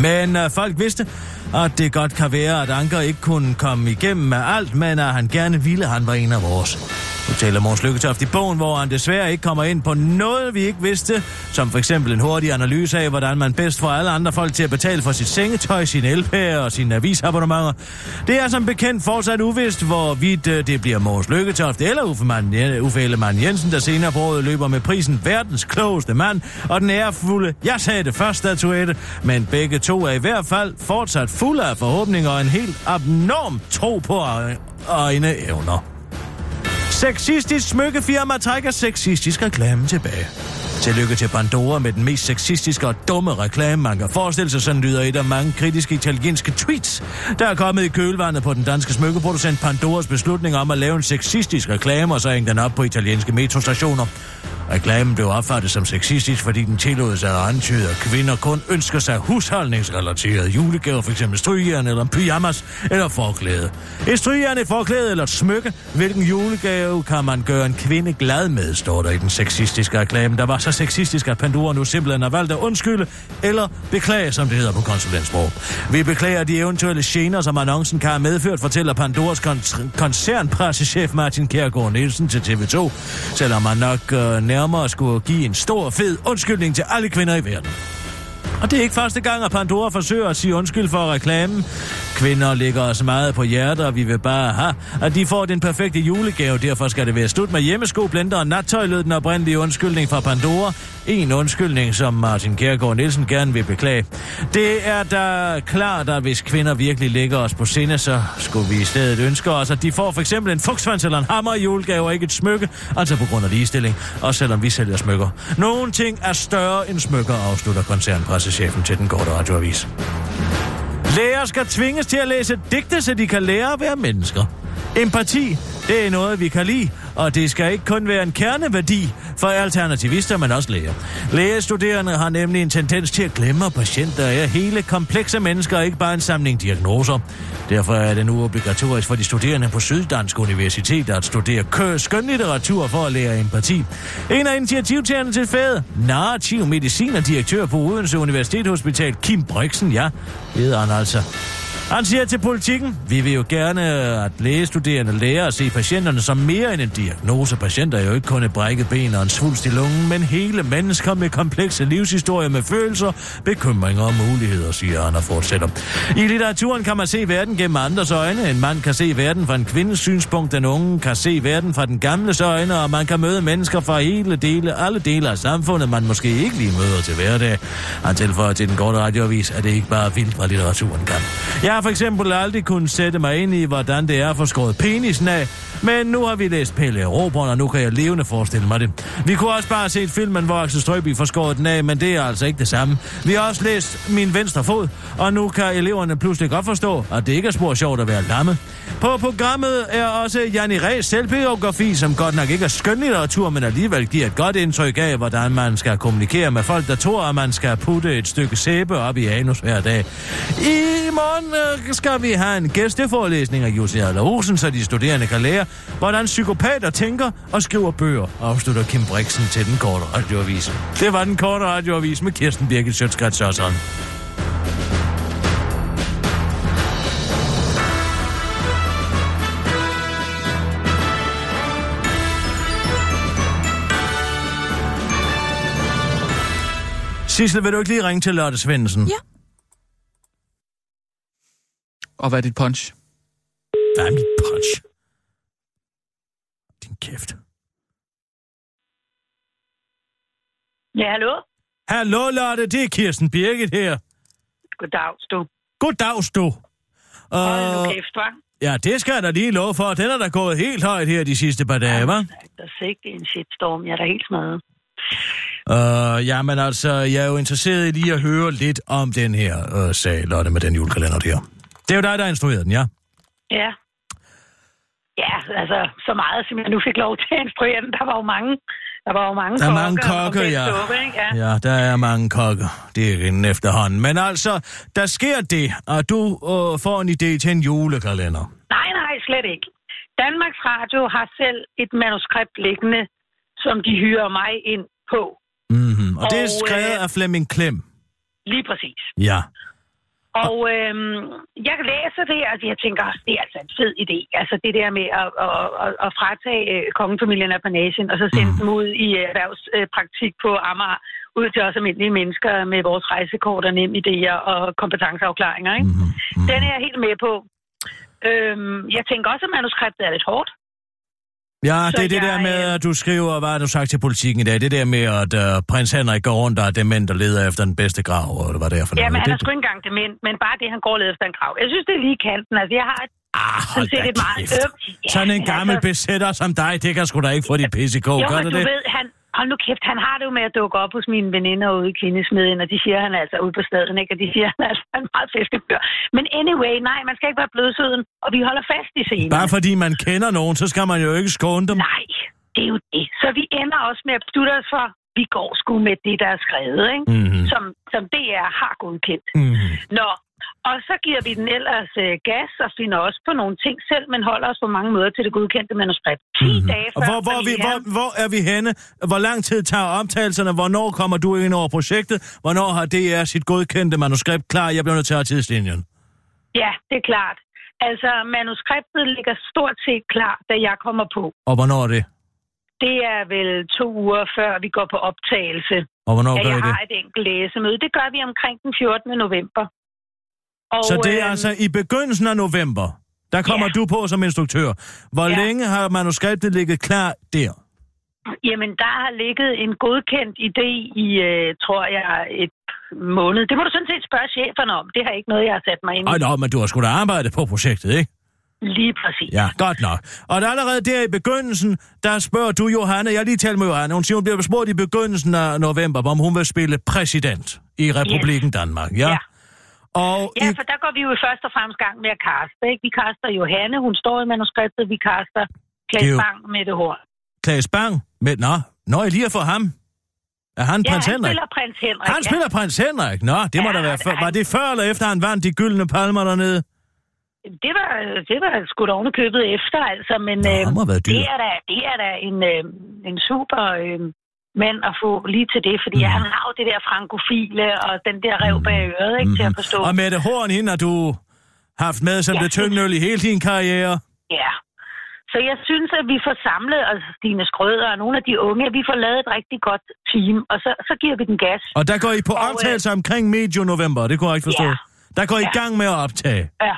Men øh, folk vidste, at det godt kan være, at Anker ikke kunne komme igennem med alt, men at han gerne ville, at han var en af vores. Nu taler Måns Lykketoft i bogen, hvor han desværre ikke kommer ind på noget, vi ikke vidste, som for eksempel en hurtig analyse af, hvordan man bedst får alle andre folk til at betale for sit sengetøj, sin elpære og sine avisabonnementer. Det er som bekendt fortsat uvist, hvorvidt øh, det bliver Måns Lykketoft eller Uffe, Mann, Uffe Ellemann Jensen, der senere på året løber med prisen verdens klogeste mand, og den ærefulde, jeg sagde det første statuette, men begge to er i hvert fald fortsat fulde af forhåbninger og en helt abnorm tro på egne evner. Sexistisk smykkefirma trækker sexistisk reklame tilbage. Tillykke til Pandora med den mest sexistiske og dumme reklame, man kan forestille sig, sådan lyder et af mange kritiske italienske tweets, der er kommet i kølvandet på den danske smykkeproducent Pandoras beslutning om at lave en sexistisk reklame, og så hænge den op på italienske metrostationer. Reklamen blev opfattet som sexistisk, fordi den tillod sig at antyde, at kvinder kun ønsker sig husholdningsrelaterede julegaver, f.eks. strygejern eller en pyjamas eller forklæde. Et strygejern, et forklæde eller et smykke. Hvilken julegave kan man gøre en kvinde glad med, står der i den sexistiske reklame, der var så sexistisk, at Pandora nu simpelthen har valgt at undskylde eller beklage, som det hedder på konsulentsprog. Vi beklager de eventuelle gener, som annoncen kan have medført, fortæller Pandoras kon- koncernpressechef Martin Kjærgaard Nielsen til TV2, selvom man nok øh, nærmere skulle give en stor, fed undskyldning til alle kvinder i verden. Og det er ikke første gang, at Pandora forsøger at sige undskyld for reklamen. Kvinder ligger os meget på hjertet, og vi vil bare have, at de får den perfekte julegave. Derfor skal det være slut med hjemmesko, blender og nattøj, lød den oprindelige undskyldning fra Pandora. En undskyldning, som Martin Kjærgaard Nielsen gerne vil beklage. Det er da klart, at hvis kvinder virkelig ligger os på sinde, så skulle vi i stedet ønske os, at de får for eksempel en fugtsvans eller en hammer i julegave, og ikke et smykke, altså på grund af ligestilling, også selvom vi sælger smykker. Nogle ting er større end smykker, afslutter koncernpressechefen til den korte radioavis. Læger skal tvinges til at læse digte, så de kan lære at være mennesker. Empati, det er noget, vi kan lide, og det skal ikke kun være en kerneværdi for alternativister, men også læger. Lægestuderende har nemlig en tendens til at glemme, at patienter er hele komplekse mennesker, og ikke bare en samling diagnoser. Derfor er det nu obligatorisk for de studerende på Syddansk Universitet at studere kø skønlitteratur for at lære empati. En af initiativtagerne til faget, narrativ medicin og direktør på Odense Universitetshospital, Kim Brixen, ja, hedder han altså. Han siger til politikken, vi vil jo gerne, øh, at lægestuderende lærer at se patienterne som mere end en diagnose. Patienter er jo ikke kun et brækket ben og en svulst i lungen, men hele mennesker med komplekse livshistorier med følelser, bekymringer og muligheder, siger han og fortsætter. I litteraturen kan man se verden gennem andres øjne. En mand kan se verden fra en kvindes synspunkt, den unge kan se verden fra den gamles øjne, og man kan møde mennesker fra hele dele, alle dele af samfundet, man måske ikke lige møder til hverdag. Han tilføjer til den korte radioavis, at det ikke bare er vildt, hvad litteraturen kan. Jeg jeg har for eksempel aldrig kunnet sætte mig ind i, hvordan det er at få skåret penisen af, men nu har vi læst Pelle Erobreren, og nu kan jeg levende forestille mig det. Vi kunne også bare se filmen, hvor Axel Strøby får skåret den af, men det er altså ikke det samme. Vi har også læst Min Venstre Fod, og nu kan eleverne pludselig godt forstå, at det ikke er spor sjovt at være lamme. På programmet er også Janni Ræs selvbiografi, som godt nok ikke er skønlitteratur, men alligevel giver et godt indtryk af, hvordan man skal kommunikere med folk, der tror, at man skal putte et stykke sæbe op i anus hver dag. I morgen skal vi have en gæsteforelæsning af Jussi Adler Olsen, så de studerende kan lære, hvordan psykopater tænker og skriver bøger, afslutter Kim Brixen til den korte radioavis. Det var den korte radioavis med Kirsten Birgit Sjøtskrets Sørsson. Sissel, vil du ikke lige ringe til Lotte Svendsen? Ja. Og hvad er dit punch? Hvad er mit punch? Din kæft. Ja, hallo? Hallo, Lotte, det er Kirsten Birgit her. Goddag, du. Goddag, du. Hold nu Uh, kæft, hva'? ja, det skal jeg da lige love for. Den er da gået helt højt her de sidste par dage, hva'? Der er sikkert en shitstorm. Jeg er da helt smadret. Uh, ja, men altså, jeg er jo interesseret i lige at høre lidt om den her uh, sag, Lotte, med den julekalender der. Det er jo dig, der har instrueret den, ja? Ja. Ja, altså, så meget, som jeg nu fik lov til at instruere den. Der var jo mange, der var jo mange Der er mange kokker og kokke, ja. ikke? ja. Ja, der er mange kokker. Det er inden efterhånden. Men altså, der sker det, at du uh, får en idé til en julekalender. Nej, nej, slet ikke. Danmarks Radio har selv et manuskript liggende, som de hyrer mig ind på. Mm-hmm. Og, og det er skrevet øh, af Flemming Klem. Lige præcis. Ja. Og øhm, jeg læser det, og jeg tænker, det er altså en fed idé. Altså det der med at, at, at, at fratage øh, kongefamilien af panagen, og så sende mm. dem ud i erhvervspraktik på Amager, ud til os almindelige mennesker med vores rejsekort og nemme idéer og kompetenceafklaringer. Ikke? Mm-hmm. Mm. Den er jeg helt med på. Øhm, jeg tænker også, at manuskriptet er lidt hårdt. Ja, Så det er det jeg, der med, øh, at du skriver, hvad har du sagt til politikken i dag? Det der med, at uh, prins Henrik går rundt og er dement og leder efter den bedste grav, og hvad det er for Ja, noget. men han er sgu ikke engang dement, men bare det, han går og leder efter en grav. Jeg synes, det er lige kanten. Altså, jeg har et, ah, hold set da et meget kæft. ømt... Ja, Sådan en gammel altså, besætter som dig, det kan sgu da ikke få dit pisse i kog, Jo, gør det du det? ved, han, hold nu kæft, han har det jo med at dukke op hos mine veninder ude i kvindesmeden, og de siger, at han er altså ude på staden, ikke? Og de siger, at han er altså en meget fiskebør. Men anyway, nej, man skal ikke være blødsøden, og vi holder fast i scenen. Bare fordi man kender nogen, så skal man jo ikke skåne dem. Nej, det er jo det. Så vi ender også med at beslutte os for, vi går sgu med det, der er skrevet, ikke? Mhm. Som, som DR har godkendt. Mm. Nå, og så giver vi den ellers øh, gas og finder også på nogle ting selv, men holder os på mange måder til det godkendte manuskript. 10 mm-hmm. dage Mhm. Og før hvor, hvor, er vi, hvor, hvor er vi henne? Hvor lang tid tager optagelserne? Hvornår kommer du ind over projektet? Hvornår har DR sit godkendte manuskript klar? Jeg bliver nødt til at have tidslinjen. Ja, det er klart. Altså, manuskriptet ligger stort set klar, da jeg kommer på. Og hvornår er det? Det er vel to uger før vi går på optagelse. Og hvornår gør I jeg det? har et enkelt læsemøde. Det gør vi omkring den 14. november. Og, Så det er øhm, altså i begyndelsen af november, der kommer Ja. du på som instruktør. Hvor Ja. længe har manuskriptet ligget klar der? Jamen, der har ligget en godkendt idé i, øh, tror jeg, et måned. Det må du sådan set spørge cheferne om. Det har ikke noget, jeg har sat mig ind i. Ej, nå, men du har sgu da arbejdet på projektet, ikke? Lige præcis. Ja, godt nok. Og der allerede der i begyndelsen, der spørger du Johanne, jeg lige talt med Johanne, hun siger, hun bliver spurgt i begyndelsen af november, om hun vil spille præsident i Republiken yes. Danmark. Ja. Ja. Og Ja, i, for der går vi jo først og fremmest gang med at kaste. Ikke? Vi kaster Johanne, hun står i manuskriptet. Vi kaster er Klaas jo- Bang med det hår. Klaas Bang, med, nå, nå, jeg lige få ham. Er han Ja, prins han Henrik? spiller prins Henrik. Han spiller prins Henrik. Nå, det må Ja, da være før. han- Var det før eller efter, han vandt de gyldne palmer dernede? Ja. Det var, det var sgu da købet efter, altså. Men Nå, øh, han det, er da, det er da en, øh, en super øh, mand at få lige til det. Fordi Mhm. mm. han har jo det der frankofile og den der rev bag øret, ikke, til at forstå. Og Mette Horn, hende har du haft med som Ja, det tyndøl i hele din karriere. Ja. Så jeg synes, at vi får samlet altså Stine Skrøder og nogle af de unge, vi får lavet et rigtig godt team, og så, så giver vi den gas. Og der går I på Og, øh, optagelse omkring medio november, det kunne jeg ikke forstå. Ja. Der går I i Ja. gang med at optage. Ja.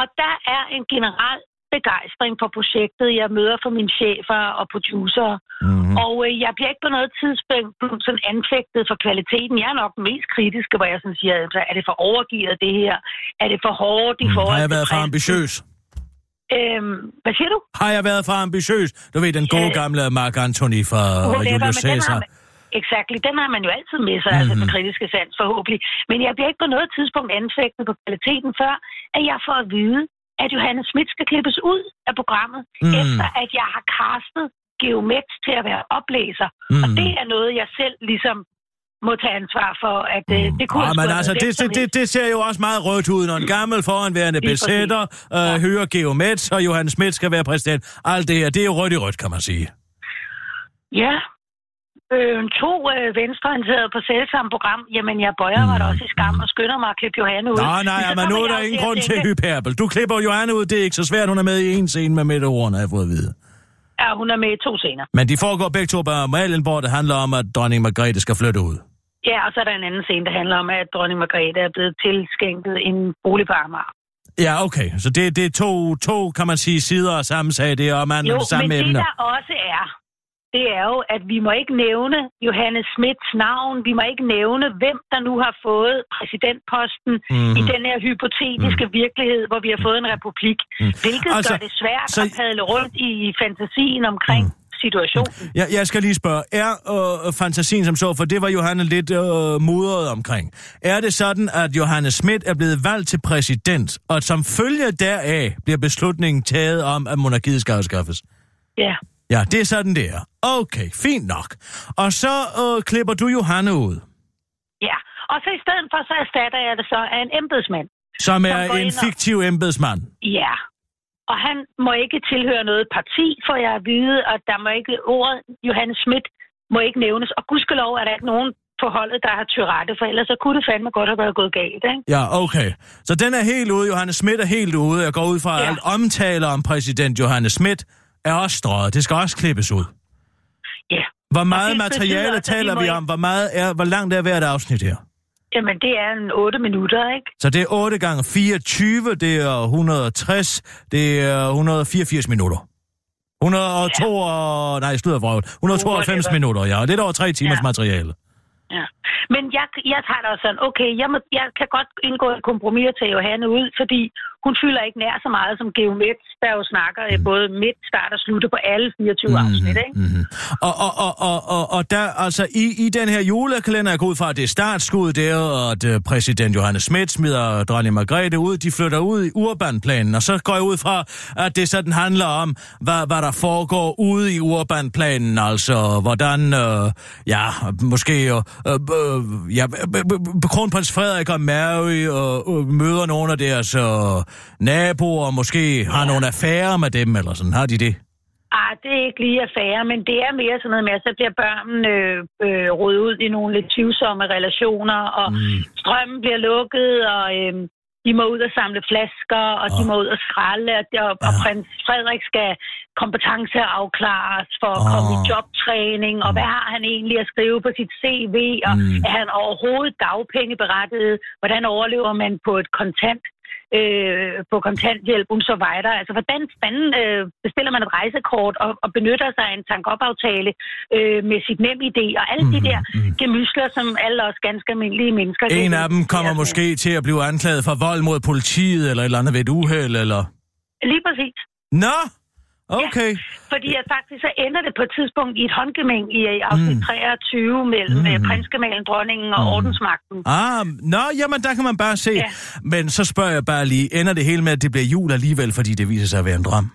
Og der er en generel begejstring for projektet. Jeg møder for mine chefer og producer. Mm-hmm. Og øh, jeg bliver ikke på noget tidspunkt sådan anfægtet for kvaliteten. Jeg er nok den mest kritiske, hvor jeg sådan siger, altså, er det for overgivet det her? Er det for hårdt i Mm, forhold har jeg til været for ambitiøs? Øhm, hvad siger du? Har jeg været for ambitiøs? Du ved, den gode Øh, gamle Mark Antony fra Julius Caesar. Exakt, den har man jo altid med sig, mm-hmm. altså Mhm. den kritiske sans forhåbentlig. Men jeg bliver ikke på noget tidspunkt anfægtet på kvaliteten før, at jeg får at vide, at Johannes Schmidt skal klippes ud af programmet, Mm. efter at jeg har castet Geomet til at være oplæser. Mm. Og det er noget, jeg selv ligesom må tage ansvar for, at mm. det kunne Ja, men altså, det, det, det, det ser jo også meget rødt ud, når en gammel foranværende besætter øh, hører Geomets, og Johannes Schmidt skal være præsident. Alt det her, det er jo rødt i rødt, kan man sige. Ja. Øh, to øh, venstreorienterede på selvsamme program. Jamen, jeg bøjer mig da også i skam og skynder mig at klippe Johanne ud. Nej, nej, men nu er der ingen grund til hyperbel. Du klipper Johanne ud, det er ikke så svært. Hun er med i en scene med Mette Horn, har jeg fået at vide. Ja, hun er med i to scener. Men de foregår begge to på Amalienborg, det handler om, at dronning Margrethe skal flytte ud. Ja, og så er der en anden scene, der handler om, at dronning Margrethe er blevet tilskænket en bolig på Amager. Ja, okay. Så det, det er to, to, kan man sige, sider af samme sag. Det er om man Jo, samme men det emner. der også er, det er jo, at vi må ikke nævne Johannes Smits navn. Vi må ikke nævne, hvem der nu har fået præsidentposten Mhm. mm-hmm. i den her hypotetiske mm. virkelighed, hvor vi har fået en republik. Mm. Hvilket Altså, gør det svært så- at padle rundt i fantasien omkring mm. situationen. Jeg, jeg skal lige spørge, er øh, fantasien som så, for det var Johanne lidt øh, mudret omkring. Er det sådan, at Johannes Schmidt er blevet valgt til præsident, og at som følge deraf bliver beslutningen taget om, at monarkiet skal afskaffes? Ja. Ja, det er sådan, det er. Okay, fint nok. Og så øh, klipper du Johanne ud, Ja, og så i stedet for, så erstatter jeg det så af en embedsmand. som Som er går en ind og- fiktiv embedsmand. Ja, og han må ikke tilhøre noget parti, for jeg at vide, at der må ikke ordet Johannes Schmidt må ikke nævnes. Og gudskelov er der ikke nogen på holdet, der har tyrette, for ellers så kunne det fandme godt have været gået galt, ikke? Ja, okay. Så den er helt ude. Johannes Schmidt er helt ude. Jeg går ud fra, Ja. alt omtale om præsident Johannes Schmidt er også strøget. Det skal også klippes ud. Ja. Hvor meget materiale betyder, taler vi om? Hvor, meget er, hvor langt er hvert afsnit her? Jamen, det er en 8 minutter, ikke? Så det er 8 gange 24, det er 160, det er 184 minutter. 102, ja. nej, slutter vrøvl. 192 Whatever. minutter, ja. Og lidt over tre timers Ja. materiale. Ja. Men jeg, jeg tager det også sådan, okay, jeg, må, jeg kan godt indgå et kompromis og tage Johanne ud, fordi hun fylder ikke nær så meget som Geomet, der jo snakker mm. både midt, start og slutte på alle 24 mm. afsnit, ikke? Mm-hmm. Og, og, og, og, og, og der, altså, i, i den her julekalender, jeg går ud fra, at det er startskud, det er, at uh, præsident Johannes Schmidt smider dronning Margrethe ud, de flytter ud i urbanplanen, og så går jeg ud fra, at det sådan handler om, hvad, hvad der foregår ude i urbanplanen, altså, hvordan, øh, ja, måske, øh, øh, ja, b- kronprins Frederik og Mary øh, øh, møder nogle af deres øh, naboer, måske har nogle affærer med dem, eller sådan, har de det? Ah, det er ikke lige affære, men det er mere sådan noget med, at så bliver børnene øh, øh, rodet ud i nogle lidt tvivlsomme relationer, og mm. strømmen bliver lukket, og øh, de må ud og samle flasker, og de må ud og skralde, og, og, og prins Frederik skal kompetenceafklares for at Åh. komme i jobtræning, og hvad har han egentlig at skrive på sit CV, og Mm. er han overhovedet dagpengeberettiget, hvordan overlever man på et kontant øh, på kontanthjælp så videre. Altså, hvordan fanden øh, bestiller man et rejsekort og, og benytter sig af en tankopaftale øh, med sit nem idé og alle mm, de der mm. gemysler, som alle os ganske almindelige mennesker... En af dem kommer identificere måske til at blive anklaget for vold mod politiet, eller et eller andet ved et uheld, eller... med. Lige præcis. Nå, okay. Fordi at faktisk så ender det på et tidspunkt i et håndgemæng i øh, afsnit Mm. 23 mellem Mm. mm. prinsgemalen, dronningen og Mm. ordensmagten. Ah, nå, jamen der kan man bare se. Ja. Men så spørger jeg bare lige, ender det hele med, at det bliver jul alligevel, fordi det viser sig at være en drøm?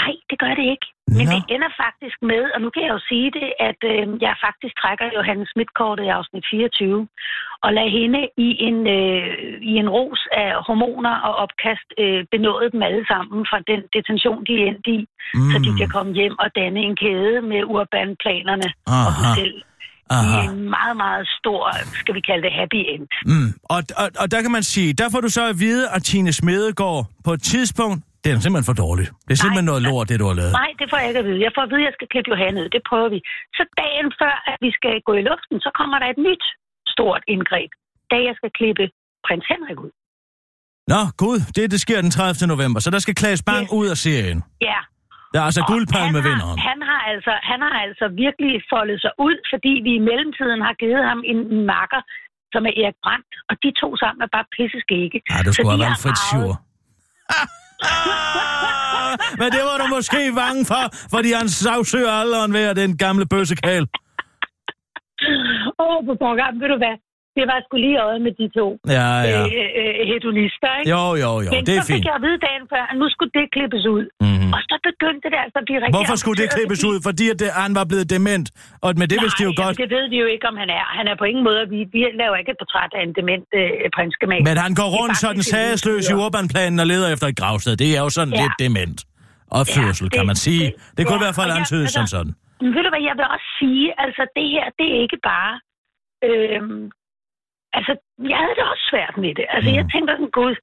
Nej, det gør det ikke. Men Nå. det ender faktisk med, og nu kan jeg jo sige det, at øh, jeg faktisk trækker Johannes Schmidt-kortet i afsnit 24, og lader hende i en, øh, i en ros af hormoner og opkast øh, benåde dem alle sammen fra den detention, de er endt i, mm. så de kan komme hjem og danne en kæde med urbanplanerne og dem Aha. selv. I Aha. en meget, meget stor, skal vi kalde det, happy end. Mm. Og, og, og der kan man sige, der får du så at vide, at Tine Smedegaard på et tidspunkt, det er simpelthen for dårligt. Det er simpelthen noget lort, det du har lavet. Nej, det får jeg ikke at vide. Jeg får at vide, at jeg skal klippe Johanne ud. Det prøver vi. Så dagen før, at vi skal gå i luften, så kommer der et nyt stort indgreb. Da jeg skal klippe prins Henrik ud. Nå, gud, det, det sker den 30. november, så der skal Klaas Bang Yes. ud af serien. Ja. Der er altså guldpalme vinderen. han har, altså, han har altså virkelig foldet sig ud, fordi vi i mellemtiden har givet ham en en makker, som er Erik Brandt, og de to sammen er bare pisseskægge. Ja, du Så skulle de have arvet- Schur. Men det var du måske bange for, fordi han sagsøger alderen ved den gamle bøssekal. Åh, oh, på program, ved du hvad? Det var sgu lige øjet med de to Ja, ja. øh, øh, hedonister, ikke? Jo, jo, jo, Men det er så fik fint. jeg at vide dagen før, at nu skulle det klippes ud. Mhm. Og så begyndte det altså at blive rigtig... Hvorfor skulle det klippes ud? Fordi at det, han var blevet dement. Og men det vidste de jo Nej, godt. jamen, det ved vi jo ikke, om han er. Han er på ingen måde... Vi, vi laver ikke et portræt af en dement øh, prinskemand. Men han går rundt sådan sagesløs i urbanplanen og leder efter et gravsted. Det er jo sådan Ja. lidt dement. Opførsel, Ja, kan man sige. det- Det kunne i ja, hvert fald antydes som altså- sådan. Men ved du hvad, jeg vil også sige, altså det her, det er ikke bare... Øhm, altså, jeg havde det også svært med det. Altså, Mm. jeg tænkte sådan, gud,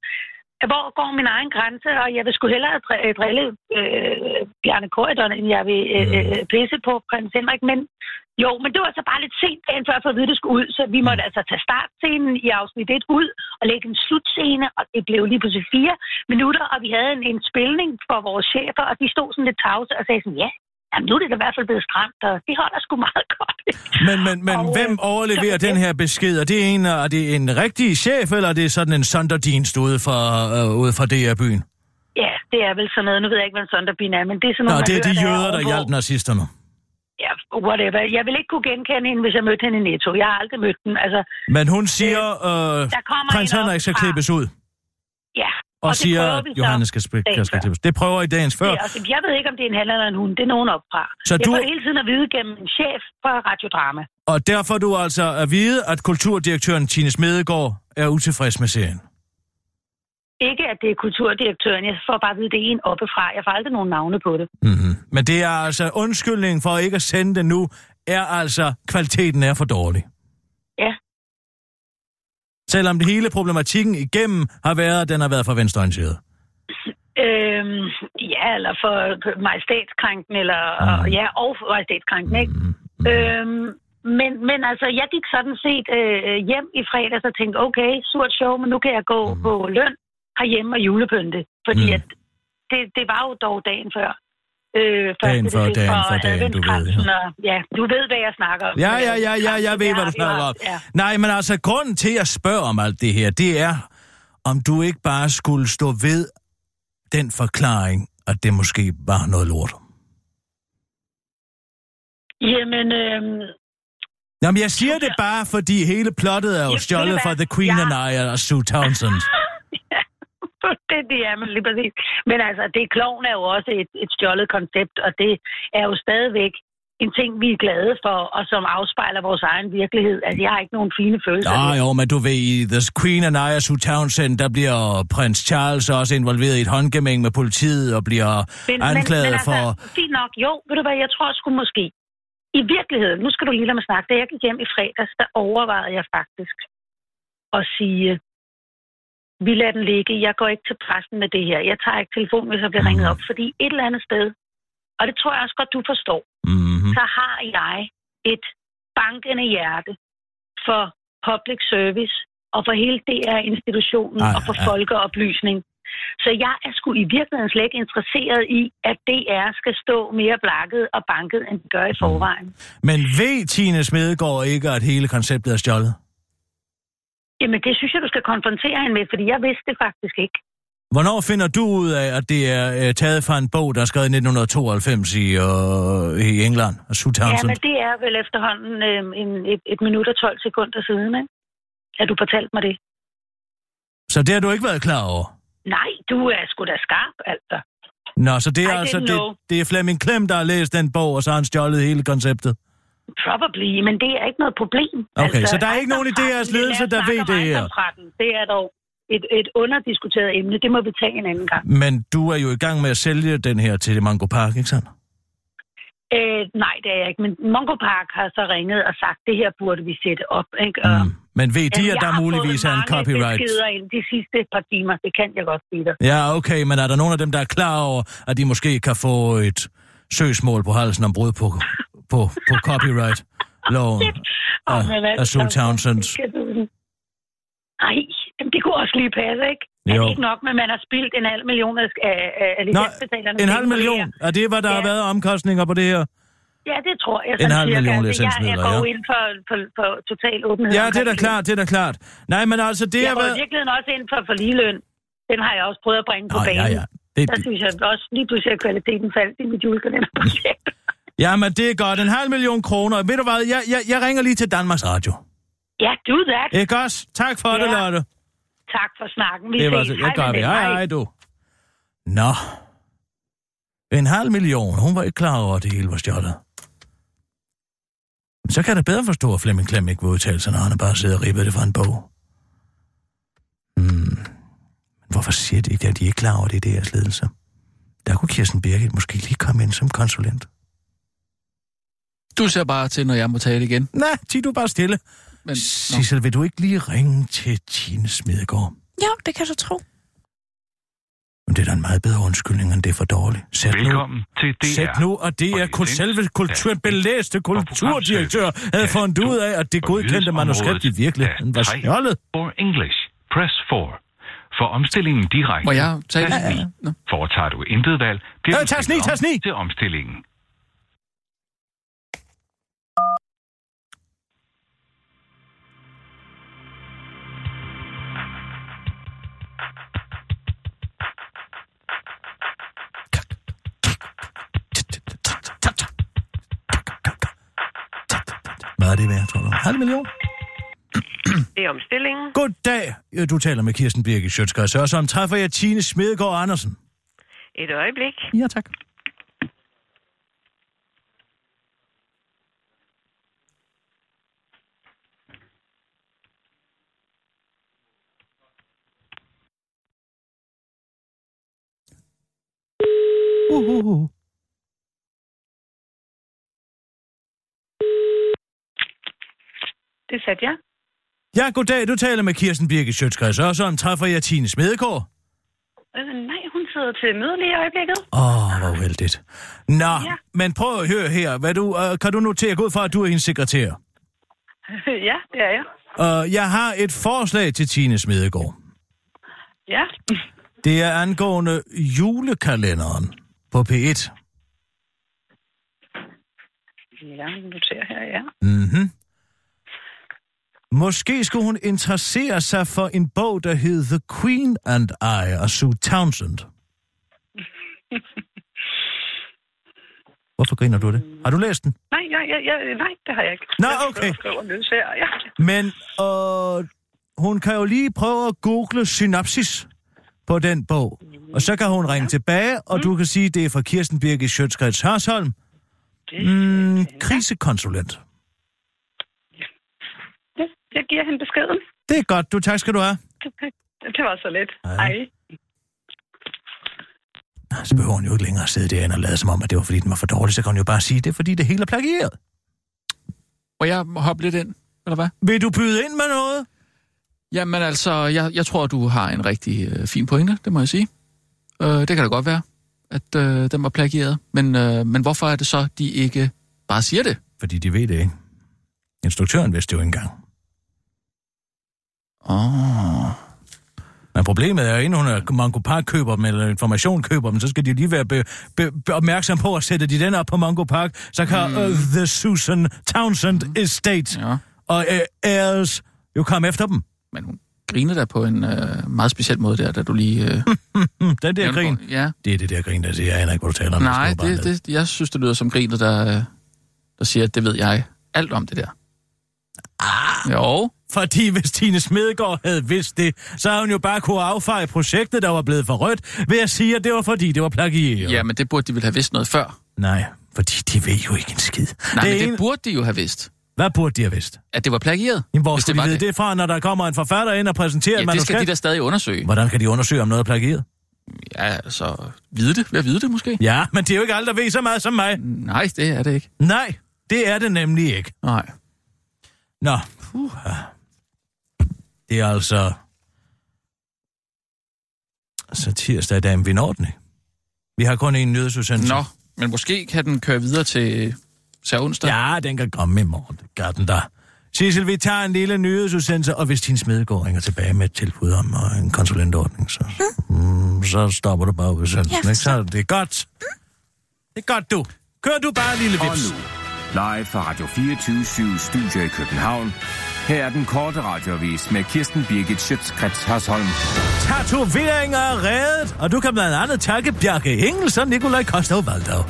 hvor går min egen grænse, og jeg vil sgu hellere øh, drille øh, Bjarne Korydon, end jeg vil øh, Mm. øh, pisse på prins Henrik. Men jo, men det var så bare lidt sent dagen før, for at vide, det skulle ud. Så vi måtte altså tage startscenen i afsnit 1 ud og lægge en slutscene, og det blev lige pludselig fire minutter, og vi havde en, en spilning for vores chefer, og de stod sådan lidt tavse og sagde sådan, ja, jamen, nu er det da i hvert fald blevet stramt, og det holder sgu meget godt. Men, men, men Og, øh, hvem overleverer så- den her besked? Er det en, er det en rigtig chef, eller er det sådan en sonderdienst ude fra, øh, ude fra DR-byen? Ja, det er vel sådan noget. Nu ved jeg ikke, hvad en sonderbin er, men det er sådan Nå, noget, det er de hører, jøder, der ovenpå. hjalp nazisterne. Ja, whatever. Jeg vil ikke kunne genkende hende, hvis jeg mødte hende i Netto. Jeg har aldrig mødt den. Altså, Men hun siger, øh, der kommer prins Henrik skal klippes ud, ja. Og, det siger, at Johannes skal, spil- dagen skal før. klippes. Det prøver I dagens før. Er, altså, jeg ved ikke, om det er en han eller en hund. Det er nogen opfra. Så jeg du- får hele tiden at vide gennem en chef for Radiodrama. Og derfor er du altså at vide, at kulturdirektøren Tine Smedegaard er utilfreds med serien. Ikke, at det er kulturdirektøren. Jeg får bare at vide, det er en oppefra. Jeg får aldrig nogen navne på det. Mm-hmm. Men det er altså undskyldning for ikke at sende det nu, er altså, kvaliteten er for dårlig. Selvom det hele problematikken igennem har været, at den har været for venstreorienteret. Øhm, ja, eller for majestætskranken, eller Mm. ja, og for majestætskranken, ikke? Mm-hmm. Øhm, men, men altså, jeg gik sådan set øh, hjem i fredags og tænkte, okay, surt show, men nu kan jeg gå mm. på løn herhjemme og julepynte. Fordi Mm. mm. at det, det var jo dog dagen før. Øh, Dagen december dagen før og dagen, du ved, Og, ja, du ved, hvad jeg snakker om. Ja, ja, ja, ja, jeg ved, hvad du snakker om. Ja. Nej, men altså, grunden til, at jeg spørger om alt det her, det er, om du ikke bare skulle stå ved den forklaring, at det måske var noget lort. Jamen, øhm, Jamen, jeg siger det bare, fordi hele plottet er jo Ja, stjålet fra? The Queen Ja. and I og Sue Townsend. det, det er man lige præcis. Men altså, det kloven er jo også et, et stjålet koncept, og det er jo stadigvæk en ting, vi er glade for, og som afspejler vores egen virkelighed. Altså, jeg har ikke nogen fine følelser. Nå jo, men du ved, i The Queen and I Sue Townsend, der bliver prins Charles også involveret i et håndgemæng med politiet og bliver anklaget men, men for... Altså, fint nok. Jo, ved du hvad, jeg tror sgu måske. I virkeligheden, nu skal du lige lade mig snakke, da jeg gik hjem i fredags, der overvejede jeg faktisk at sige, vi lader den ligge, jeg går ikke til pressen med det her. Jeg tager ikke telefonen, hvis jeg bliver Mhm. ringet op, fordi et eller andet sted, og det tror jeg også godt, du forstår, Mm-hmm. så har jeg et bankende hjerte for public service og for hele DR-institutionen Ej, og for ja. folkeoplysning. Så jeg er sgu i virkeligheden slet ikke interesseret i, at DR skal stå mere blakket og banket, end det gør i forvejen. Men ved Tine Smedegaard ikke, at hele konceptet er stjålet? Jamen, det synes jeg, du skal konfrontere hende med, fordi jeg vidste det faktisk ikke. Hvornår finder du ud af, at det er øh, taget fra en bog, der er skrevet i 1992 i, øh, i England af Sue Ja, men det er vel efterhånden øh, en, et, et minut og 12 sekunder siden, ikke? at du fortalte mig det. Så det har du ikke været klar over? Nej, du er sgu da skarp, altså. Nå, så det er I altså det, det er Flemming Klem, der har læst den bog, og så har han stjålet hele konceptet. Probably, men det er ikke noget problem. Okay, så der er ikke nogen i DR's ledelse, der ved det her? Det er dog et, et underdiskuteret emne. Det må vi tage en anden gang. Men du er jo i gang med at sælge den her til Mango Park, ikke sandt? Øh, nej, det er jeg ikke. Men Mongo Park har så ringet og sagt, det her burde vi sætte op. Ikke? Og, Mm. Men ved de, at jeg der har muligvis er en copyright? beskeder ind de sidste par timer. Det kan jeg godt sige dig. Ja, okay, men er der nogen af dem, der er klar over, at de måske kan få et søgsmål på halsen om brud på, på, på copyright-loven af, altså, af Sue Townsend? skal du- Nej, det kunne også lige passe, ikke? Er Jo. det ikke nok, men man har spildt en halv million af, af, af licensbetalerne? en halv million. Er det, hvad der Ja. har været omkostninger på det her? Ja, det tror jeg. En halv million Altså, jeg, jeg licensmidler, går ja. ind for, for, for total åbenhed. Ja, det er da klart, det er da klart. Nej, men altså, det Jeg har går i været... virkeligheden også ind for, for ligeløn. Den har jeg også prøvet at bringe på Nå, ja, banen. ja. Det, Der synes jeg også lige pludselig, at kvaliteten faldt i mit julekalenderprojekt. ja, men det er godt. En halv million kroner. Ved du hvad, jeg, jeg, jeg ringer lige til Danmarks Radio. ja, do that. Ikke også? Tak for det, Ja. Lotte. Tak for snakken. Vi Det var så... Jeg gør det. Annette. Hej, hej, du. Nå. En halv million. Hun var ikke klar over, at det hele var stjålet. Så kan da bedre forstå, at Flemming Klem ikke vil udtale sig, når han bare sidder og ribber det fra en bog. Hmm. Men hvorfor siger de ikke, at de ikke er klar over, det er deres ledelse? Der kunne Kirsten Birgit måske lige komme ind som konsulent. Du ser bare til, når jeg må tale igen. Nej, sig du bare stille. Men. Sissel, vil du ikke lige ringe til Tine Smedegaard? Jo, det kan du tro. Men det er da en meget bedre undskyldning, end det er for dårligt. Sæt nu, Velkommen til DR. Sæt nu, og det er kun selve kultur, belæste kulturdirektør havde fundet ud af, at det godkendte manuskript i virkeligheden var stjålet. For English, press 4. For omstillingen direkte. Må jeg tast Ja, 9. ja. Nå. Foretager du intet valg, bliver Øh, du tast stillet 9, om tast 9. til omstillingen. Er det værd, tror du? Halv million? Det er omstillingen. Goddag. Du taler med Kirsten Birgit Sjøtskreds, og som træffer jeg Tine Smedegaard Andersen. Et øjeblik. Ja, tak. Uh, uh, uh. Satte jeg. Ja, goddag. Du taler med Kirsten Birgit Sjøtskreds, og som træffer jeg Tine Smedegaard. Øh, nej, hun sidder til møde lige i øjeblikket. Åh, oh, hvor uheldigt. Nå, ja. Ja. men prøv at høre her. Hvad du, uh, kan du notere gå ud fra, at du er hendes sekretær? ja, det er jeg. Uh, jeg har et forslag til Tine Smedegaard. Ja. Det er angående julekalenderen på P1. Ja, noterer her, ja. Mhm. Måske skulle hun interessere sig for en bog, der hed The Queen and I af Sue Townsend. Hvorfor griner du det? Har du læst den? Nej, ja, ja, ja, nej, det har jeg ikke. Nå, Jeg okay. skriver løs her, ja. Men øh, hun kan jo lige prøve at google synopsis på den bog. Og så kan hun ringe tilbage, og du kan sige, det er fra Kirsten Birgit Sjøtskreds Hørsholm. Mm, krisekonsulent. Ja, jeg giver hende beskeden. Det er godt, du. Tak skal du have. Det var så lidt. Hej. Så behøver hun jo ikke længere at sidde derinde og lade som om, at det var fordi, den var for dårlig. Så kan hun jo bare sige, det er fordi, det hele er plagieret. Må jeg hoppe lidt ind, eller hvad? Vil du byde ind med noget? Jamen altså, jeg, jeg tror, du har en rigtig øh, fin pointe, det må jeg sige. Øh, det kan da godt være, at øh, den var plagieret. Men, øh, men hvorfor er det så, de ikke bare siger det? Fordi de ved det ikke. Instruktøren vidste det jo engang. Åh. Oh. Men problemet er jo, inden hun er, Mango Park køber dem, eller information køber dem, så skal de lige være be, be, be opmærksom på at sætte de den op på Mango Park, så kan mm. uh, The Susan Townsend mm. Estate Ja, og uh, Airs jo komme efter dem. men hun griner der på en øh, meget speciel måde der, da du lige... Øh, den der grin, Ja, det er det der grin, der siger, jeg aner ikke, hvad du taler om. nej, det, ned. det, jeg synes, det lyder som grinet, der, der siger, at det ved jeg alt om det der. Ah. Jo, Fordi hvis Tine Smedegaard havde vidst det, så havde hun jo bare kunne affeje projektet, der var blevet for rødt, ved at sige, at det var fordi, det var plagieret. ja, men det burde de vel have vidst noget før. Nej, fordi de ved jo ikke en skid. Nej, men ene- det burde de jo have vidst, Hvad burde de have vidst? at det var plagieret. Jamen, hvor skulle de vide det. fra, når der kommer en forfatter ind og præsenterer Ja, et det skal manuskript? de da stadig undersøge. Hvordan kan de undersøge, om noget er plagieret? Ja, altså, vide det. Ved at vide det måske? Ja, men det er jo ikke alle, der ved så meget som mig. Nej, det er det ikke. Nej, det er det nemlig ikke. Nej. Nå, puh. Det er altså... Så tirsdag er dagen vi når den, ikke? Vi har kun en nyhedsudsendelse. Nå, men måske kan den køre videre til, til onsdag. Ja, den kan komme i morgen. Det gør den der. Sissel, vi tager en lille nyhedsudsendelse, og hvis din smedegår ringer tilbage med et tilbud om øh, en konsulentordning, så, mm, så stopper du bare udsendelsen. Ja, ikke? Så det er godt. Det er godt, du. Kør du bare, lille Og vips. nu, live fra Radio 24 Studio i København. Her er den korte radiovis med Kirsten Birgit Schøtzgrads Hasholm. Tatoveringer er reddet, og du kan blandt andet takke Bjarke Engels og Nikolaj Kostov Valdau.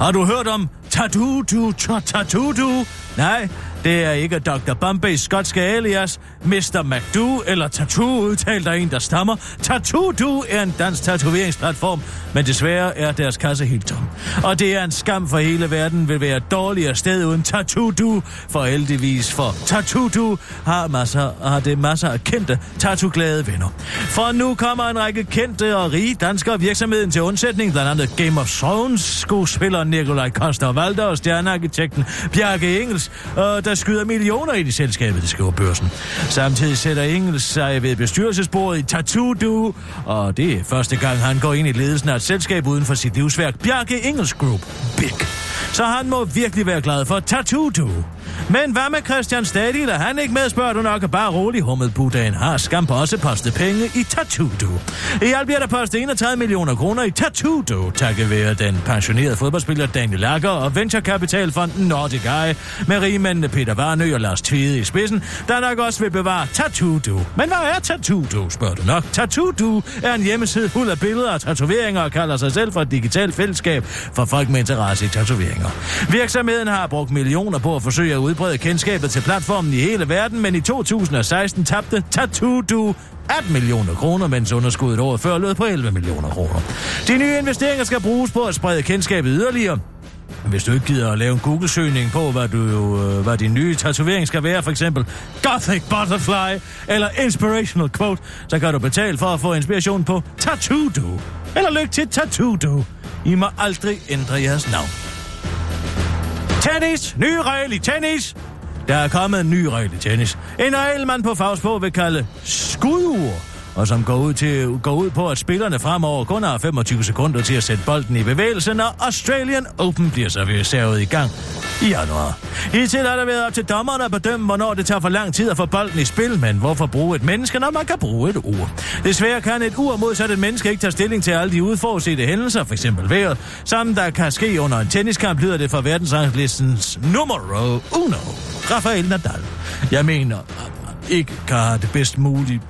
Har du hørt om Tattoo Du Tatu Du? Nej, det er ikke Dr. Bombays skotske alias, Mr. McDo eller Tattoo udtalt af en, der stammer. Tattoo Du er en dansk tatoveringsplatform, men desværre er deres kasse helt tom. Og det er en skam for hele verden vil være et dårligere sted uden Tattoo Du, for heldigvis for Tattoo Du har, masser, har det masser af kendte tattoo-glade venner. For nu kommer en række kendte og rige danskere virksomheden til undsætning, blandt andet Game of Thrones, skuespiller Nikolaj Koster Valder og stjernearkitekten Bjarke Engels, og der skyder millioner ind i selskabet, det skriver børsen. Samtidig sætter Engels sig ved bestyrelsesbordet i Tattoo Do, og det er første gang, han går ind i ledelsen af et selskab uden for sit livsværk, Bjarke Engels Group. Big. Så han må virkelig være glad for Tattoo Do. Men hvad med Christian Stadil? Er han ikke med, spørger du nok, bare rolig hummet Buddhaen har skam på også postet penge i Tattoo Du. I alt bliver der postet 31 millioner kroner i Tattoo Du, takket være den pensionerede fodboldspiller Daniel Lager og venturekapitalfonden Nordic Eye med rigmændene Peter Varnø og Lars Tvede i spidsen, der nok også vil bevare Tattoo Du. Men hvad er Tattoo Du, spørger du nok. Tattoo Du er en hjemmeside fuld af billeder og tatoveringer og kalder sig selv for et digitalt fællesskab for folk med interesse i tatoveringer. Virksomheden har brugt millioner på at forsøge at udbrede kendskabet til platformen i hele verden, men i 2016 tabte Tattoo Du 18 millioner kroner, mens underskuddet året før lød på 11 millioner kroner. De nye investeringer skal bruges på at sprede kendskabet yderligere. Hvis du ikke gider at lave en Google-søgning på, hvad, du, øh, hvad din nye tatovering skal være, for eksempel Gothic Butterfly eller Inspirational Quote, så kan du betale for at få inspiration på Tattoo Do. Eller lykke til Tattoo Do. I må aldrig ændre jeres navn. Tennis! Ny regel i tennis! Der er kommet en ny regel i tennis. En regel, man på fagsprog vil kalde skudur, og som går ud, til, går ud på, at spillerne fremover kun har 25 sekunder til at sætte bolden i bevægelse, når Australian Open bliver serveret i gang i januar. Hidtil har der været op til dommerne at bedømme, hvornår det tager for lang tid at få bolden i spil, men hvorfor bruge et menneske, når man kan bruge et ur? Desværre kan et ur modsat et menneske ikke tage stilling til alle de udforudsete hændelser, f.eks. vejret, som der kan ske under en tenniskamp, lyder det fra verdensranglistens numero uno, Rafael Nadal. Jeg mener, ikke kan have det bedst mulige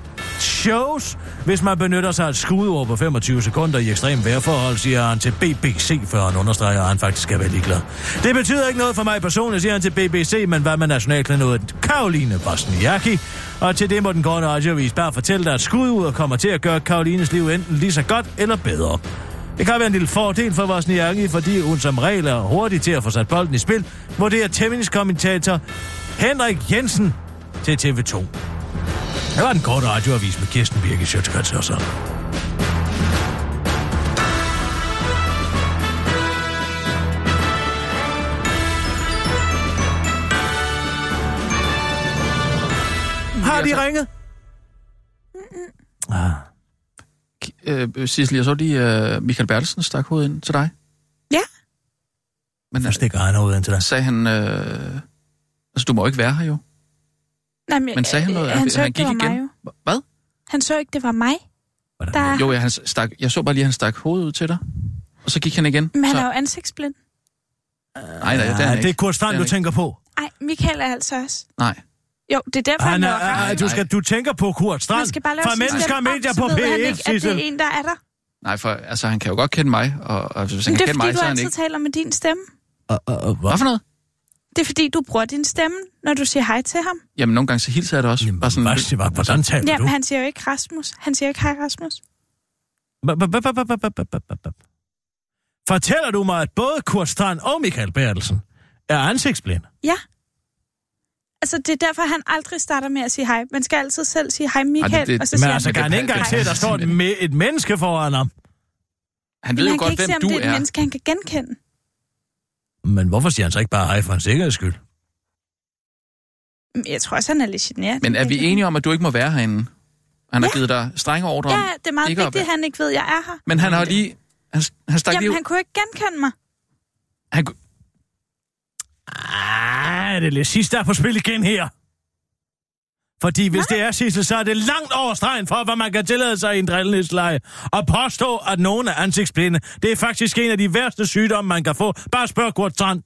shows, hvis man benytter sig af et skudord på 25 sekunder i ekstrem vejrforhold, siger han til BBC, før han understreger, at han faktisk skal være ligeglad. Det betyder ikke noget for mig personligt, siger han til BBC, men hvad med nationalklanodet Karoline Bosniaki? Og til det må den gårde radioavis bare fortælle dig, at skudordet kommer til at gøre Karolines liv enten lige så godt eller bedre. Det kan være en lille fordel for Bosniaki, fordi hun som regel er hurtig til at få sat bolden i spil, vurderer tenniskommentator Henrik Jensen til TV2. Det var den korte radioavis med Kirsten Birke Sjøtskrets og så. Har de ringet? Ah. Øh, Sissel, jeg så lige, uh, Michael Bertelsen stak hovedet ind til dig. Ja. Men Så stikker han hovedet ind til dig. sagde han... Uh, altså, du må ikke være her jo. Nej, men, Men sagde han noget? øh, Han så Han ikke, det gik var mig igen? jo. Hvad? Han så ikke, det var mig. Hvordan? Der... Jo, ja, han stak, jeg så bare lige, at han stak hovedet ud til dig. Og så gik han igen. Men han så, er jo ansigtsblind. nej, nej, det er han Ja, ikke. det er Kurt Strand, Det er du tænker på. Nej, Michael er altså også. Nej. Jo, det er derfor, han, Han er, er, du, skal, du tænker på Kurt Strand Man skal bare lave fra Mennesker og Medier på ved han P1, ikke, at det er en, der er der. Nej, for altså, han kan jo godt kende mig, og, og hvis han Men kan det er kende fordi, mig, du så er han altid ikke... taler med din stemme. Og, og, og, Hvad for noget? Det er fordi, du bruger din stemme, når du siger hej til ham. Jamen, nogle gange så hilser jeg det også. Jamen, bare sådan, hvad, det var, hvordan taler du? Jamen, han siger jo ikke Rasmus. Han siger ikke hej, Rasmus. Fortæller du mig, at både Kurt Strand og Michael Bertelsen er ansigtsblinde? Ja. Altså, det er derfor, han aldrig starter med at sige hej. Man skal altid selv sige hej, Michael, Ej, det, det, og så siger men han, altså, kan han ikke engang se, at der står et, et menneske foran ham? Han ved men jo han godt, hvem du er. Han kan ikke se, om det er et menneske, han kan genkende. Men hvorfor siger han så ikke bare hej for en sikkerheds skyld? Men Jeg tror også, han er lidt generet. Men er vi enige om, at du ikke må være herinde? Han har Ja. givet dig strenge ordre Ja, om... det er meget ikke vigtigt, at han ikke ved, at jeg er her. Men han har lige... Han, han stak lige Jamen, ud. han kunne ikke genkende mig. Han, Ah, det er lidt sidst der er på spil igen her. Fordi hvis Nej. det er, Sissel, så er det langt over stregen for, hvad man kan tillade sig i en drillenedsleje. Og påstå, at nogen er ansigtsblinde, det er faktisk en af de værste sygdomme, man kan få. Bare spørg Kurt Strand.